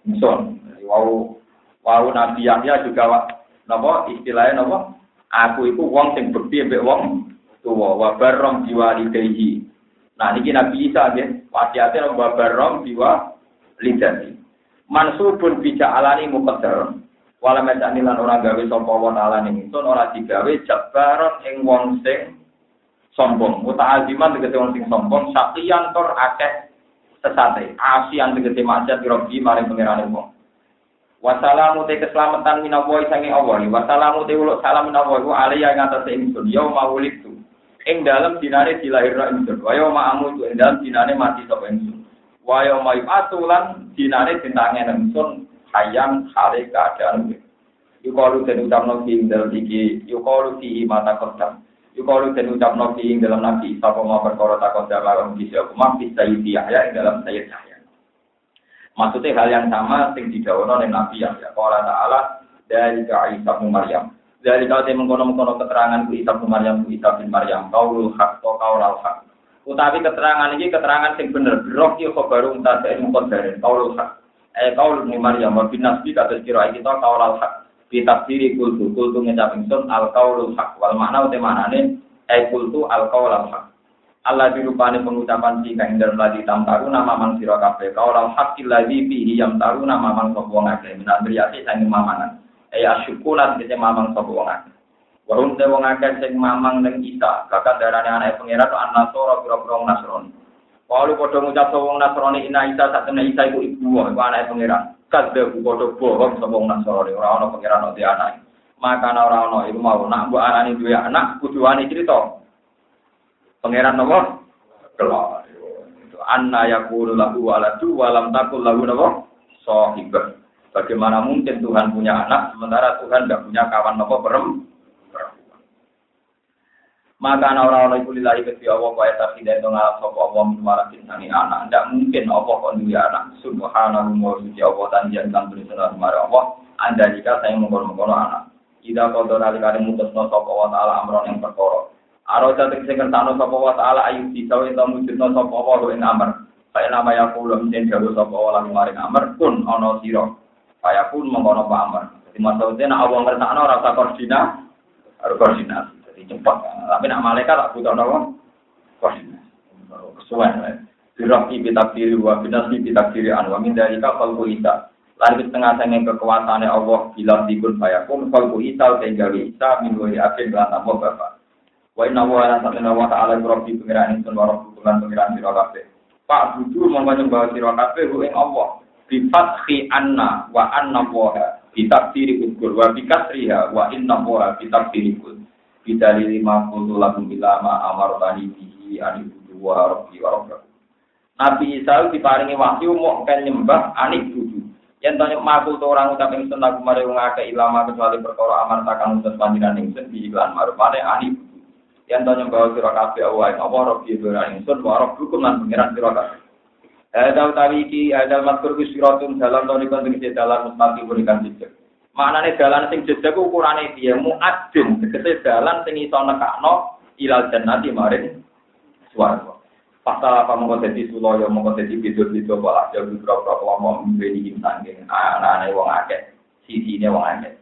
ingsun. Wau wau Nabi Yahya juga napa istilahnya napa? Aku iku wong sing bekti mbek wong tuwa wa barrom biwalidayhi. Nah niki Nabi Isa nggih wasiate wa barrom biwalidayhi. Mansubun bija alani muqaddar. Wala mesani lan ora gawe sapa wa ning ingsun ora digawe jabaron ing wong sing sombong. Muta'aziman tegese wong sing sombong, sakiyan tor akeh sesate. Asian tegese maksiat robi maring pangerane wong. Wassalamu te keselamatan sange Allah. Wassalamu te uluk salam minallahi alaiya ing atase ingsun. Ya maulik tu. ing dalam dinane dilahirno ingsun wa yauma amutu ing dalam dinane mati sapa ingsun wa yauma atulan dinane dintange ingsun hayang hale keadaan yukalu den ucapno fi ing dalam iki yukalu fi mata kodam yukalu den ucapno fi ing dalam nabi sapa mau perkara takon dalam kisi aku mampi sayyid Yahya ing dalam sayyid Yahya maksudnya hal yang sama sing didawono ning nabi Yahya qala ta'ala dari Isa bin Maryam dari kau yang mengkono-mengkono keterangan ku Isa bin Maryam ku Isa bin Maryam kaulul hak atau kaulal hak. Utawi keterangan ini keterangan yang bener. Baru entah dari mengkodarin kaulul hak. Eh kaul bin Maryam wa bin Nasbi kata kira kita kaulal hak. Kita diri kultu kultu ngecap ingsun al kaulul hak. Wal makna uti manane eh kultu al kaulal hak. Allah dirupani pengucapan si kain dalam lagi tam taru nama mang siro kafe kaulal hak lagi bihi yang taru nama mang sopo ngake minandriyati sangi mamangan eh asyukulan kita mamang sapa wong akeh Warung te wong akeh sing mamang ning kita, kakak darane anak pengira to anak soro pira-pira Nasrani. Kalau padha ngucap wong Nasrani ina Isa sak temne Isa iku ibu iku anake pengira. Kadhe padha bohong sapa wong Nasrani ora ana pengira no di anak. Maka ora ana iku mau nak mbok anane duwe anak kudu ane cerita. Pangeran nopo? Kelak. Anna yakulu lahu waladu walam takul lahu nopo? Sahibah. Bagaimana mungkin Tuhan punya anak sementara Tuhan tidak punya kawan nopo perempuan? Maka orang-orang itu lillahi ke Allah wa eta tidak itu ngalap sapa Allah min sani anak. Tidak mungkin Allah kon duwe anak. Subhanahu wa suci Allah dan jangan tulisan mara Allah. Anda jika saya mengkono-mengkono anak. Ida kodo nali kali mutusno sapa wa taala amron yang perkara. Aro jatuh sing kersano sapa wa taala ayu bisa ento mujudno sapa wa ing amr. Saya nama ya kula mungkin jauh sapa wa lan maring amr pun ana sira. Saya pun mengkono pamer. Jadi maksudnya nak awang ngertakno rasa koordinat, harus koordinasi. Jadi cepat. Tapi nak malaikat tak butuh nopo koordinasi. Kesuwen. Diraki bitakdiri wa binasi bitakdiri an wa min dalika falku isa. Lalu setengah sange kekuasaannya Allah bila dikun bayakun falku isa gawe isa minggu ini akhir belan Allah bapak. Wa inna wa ala satena wa ta'ala rabbi pengiran insun wa rabbi pengiran sira kabeh. Pak budu mongko nyembah sira kabeh Allah bifathi anna wa anna woha bitakdiri ukur wa bikasriha wa inna woha bitakdiri kul bidalili ma kultu lakum bilama amar tani bihi wa rabbi wa rabbi. Nabi Isa diparingi wahyu mau kan nyembah anik budu. Yang tanya makul to orang ucap yang sunnah kemarin wong ilama kecuali perkara amar takang utus panjenengan ingsun di iklan maruf mane anik budu. Yang tanya bahwa sira kabeh Allah Allah rabbi wa ingsun wa rabbukum lan pengiran sira ada utawi iki ada matur ku siratun dalam to niku sing dalan mustaqim berikan jejak. Maknane dalan sing jejak ku ukurane piye muadzin tegese dalan sing iso nekakno ilal jannati maring swarga. Pasal apa mongko dadi sulaya mongko dadi bidul-bidul pola ya beberapa kelompok mbeni sanging anane wong akeh sisine wong akeh.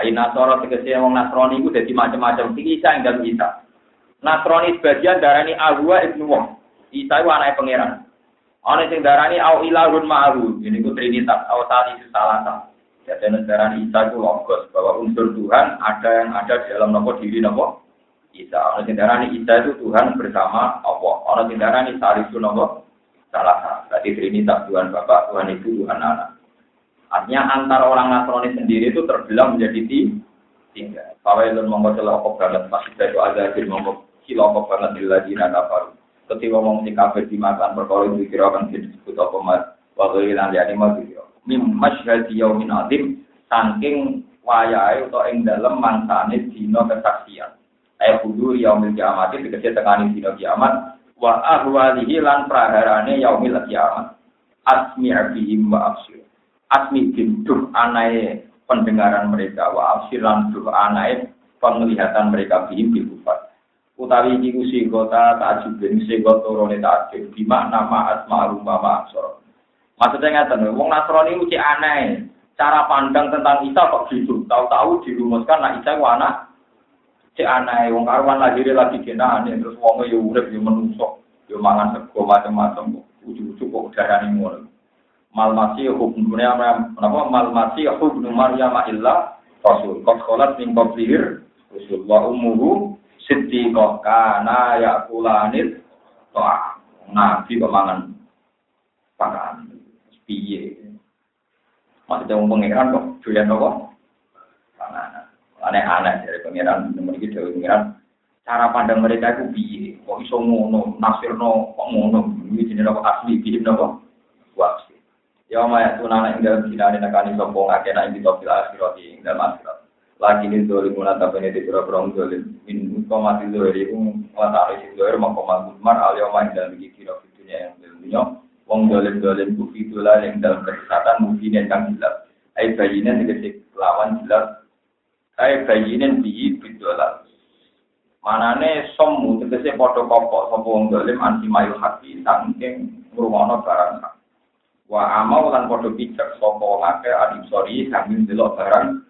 Ayo Nasoro tegese wong Nasrani iku dadi macam-macam sing isa ing dalem Isa. Nasrani sebagian darani Ahwa ibnu Wong. Isa iku anake pangeran. Ana sing darani au ilahun ma'ahu. Ini ku trinitas au tali salasa. Jadi darani Isa itu logos bahwa unsur Tuhan ada yang ada di dalam nopo diri nopo Isa. Sing darani Isa itu Tuhan bersama Allah. Ana sing darani salisu nopo salasa. Berarti trinitas Tuhan Bapak, Tuhan Ibu, Tuhan Anak. Artinya antara orang Nasrani sendiri itu terbelah menjadi tiga. Fawailun mongko celaka banget pasti itu ada di mongko cilaka banget di lagi kafaru ketika ngomong sing kafir dimakan perkara itu kira kan disebut apa mas waktu ini mau kira mim masyhad yaumin azim saking wayahe utawa ing dalem mangsane dina kesaksian. Ayat kudu yaumil kiamat itu tegese tekani dina kiamat wa ahwalihi lan praharane yaumil kiamat. Asmi abihim wa absir. Asmi duh anae pendengaran mereka wa absiran duh anae penglihatan mereka bihim bil utawi iki ku singkota takjubin singkot turune takjub di makna ma'at ma'lum wa ma'asor maksudnya ngeten wong Nasrani ku aneh. Cara pandang tentang Isa kok gitu. Tahu-tahu dirumuskan nah Isa ku anak cek aneh. Wong karuan lahir lagi kena aneh. Terus wong yo urip yo menungso yo mangan sego macam-macam ujug-ujug kok darani ngono. Mal masih hukumnya apa? Mal masih hukum Maryam illa rasul. Kok kholat min qablihir rasul wa ummuhu siddiqah kana yakulanit toa nabi kok mangan pangan piye maksudnya wong pangeran kok apa panganan aneh-aneh dari pangeran nomor iki dewe pangeran cara pandang mereka itu piye? Kok iso ngono, nasirno kok ngono? Ini jenenge apa asli piye napa? Wasi. Ya maya tunana ing dalam sinane nekani sapa ngake nek iki topil akhirat ing dalam akhirat. Lagi ini dolim munata bene di pura pura dolim. Min komati dolim itu ngatari si dolim mau komat mutmar alio main dalam iki kira dunia yang dunia. Wong dolim dolim bufi dolan yang dalam kesesatan mungkin yang kang jelas. Ai bayinan dikasih lawan jelas. Ai bayinan bihi bidolan. Manane somu tegese padha kopok sapa wong dolim anti mayu hati saking ngrungono barang. Wa amau lan padha pijak sapa wong akeh adim sori saking delok barang.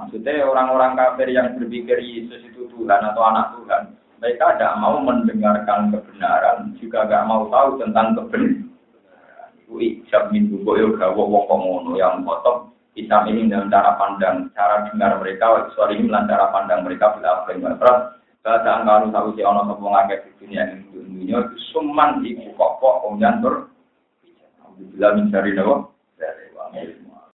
Maksudnya orang-orang kafir yang berpikir Yesus itu Tuhan atau anak Tuhan, mereka tidak mau mendengarkan kebenaran, juga tidak mau tahu tentang kebenaran. Itu ijab min buboyo gawo wong komono yang potong Islam ini dalam cara pandang, cara dengar mereka, suara ini cara pandang mereka bila apa yang Bahasa angkaru tahu si ono sopo ngakeh di dunia ini dunia suman ibu kok kemudian ber. Alhamdulillah mencari nawa dari ilmu.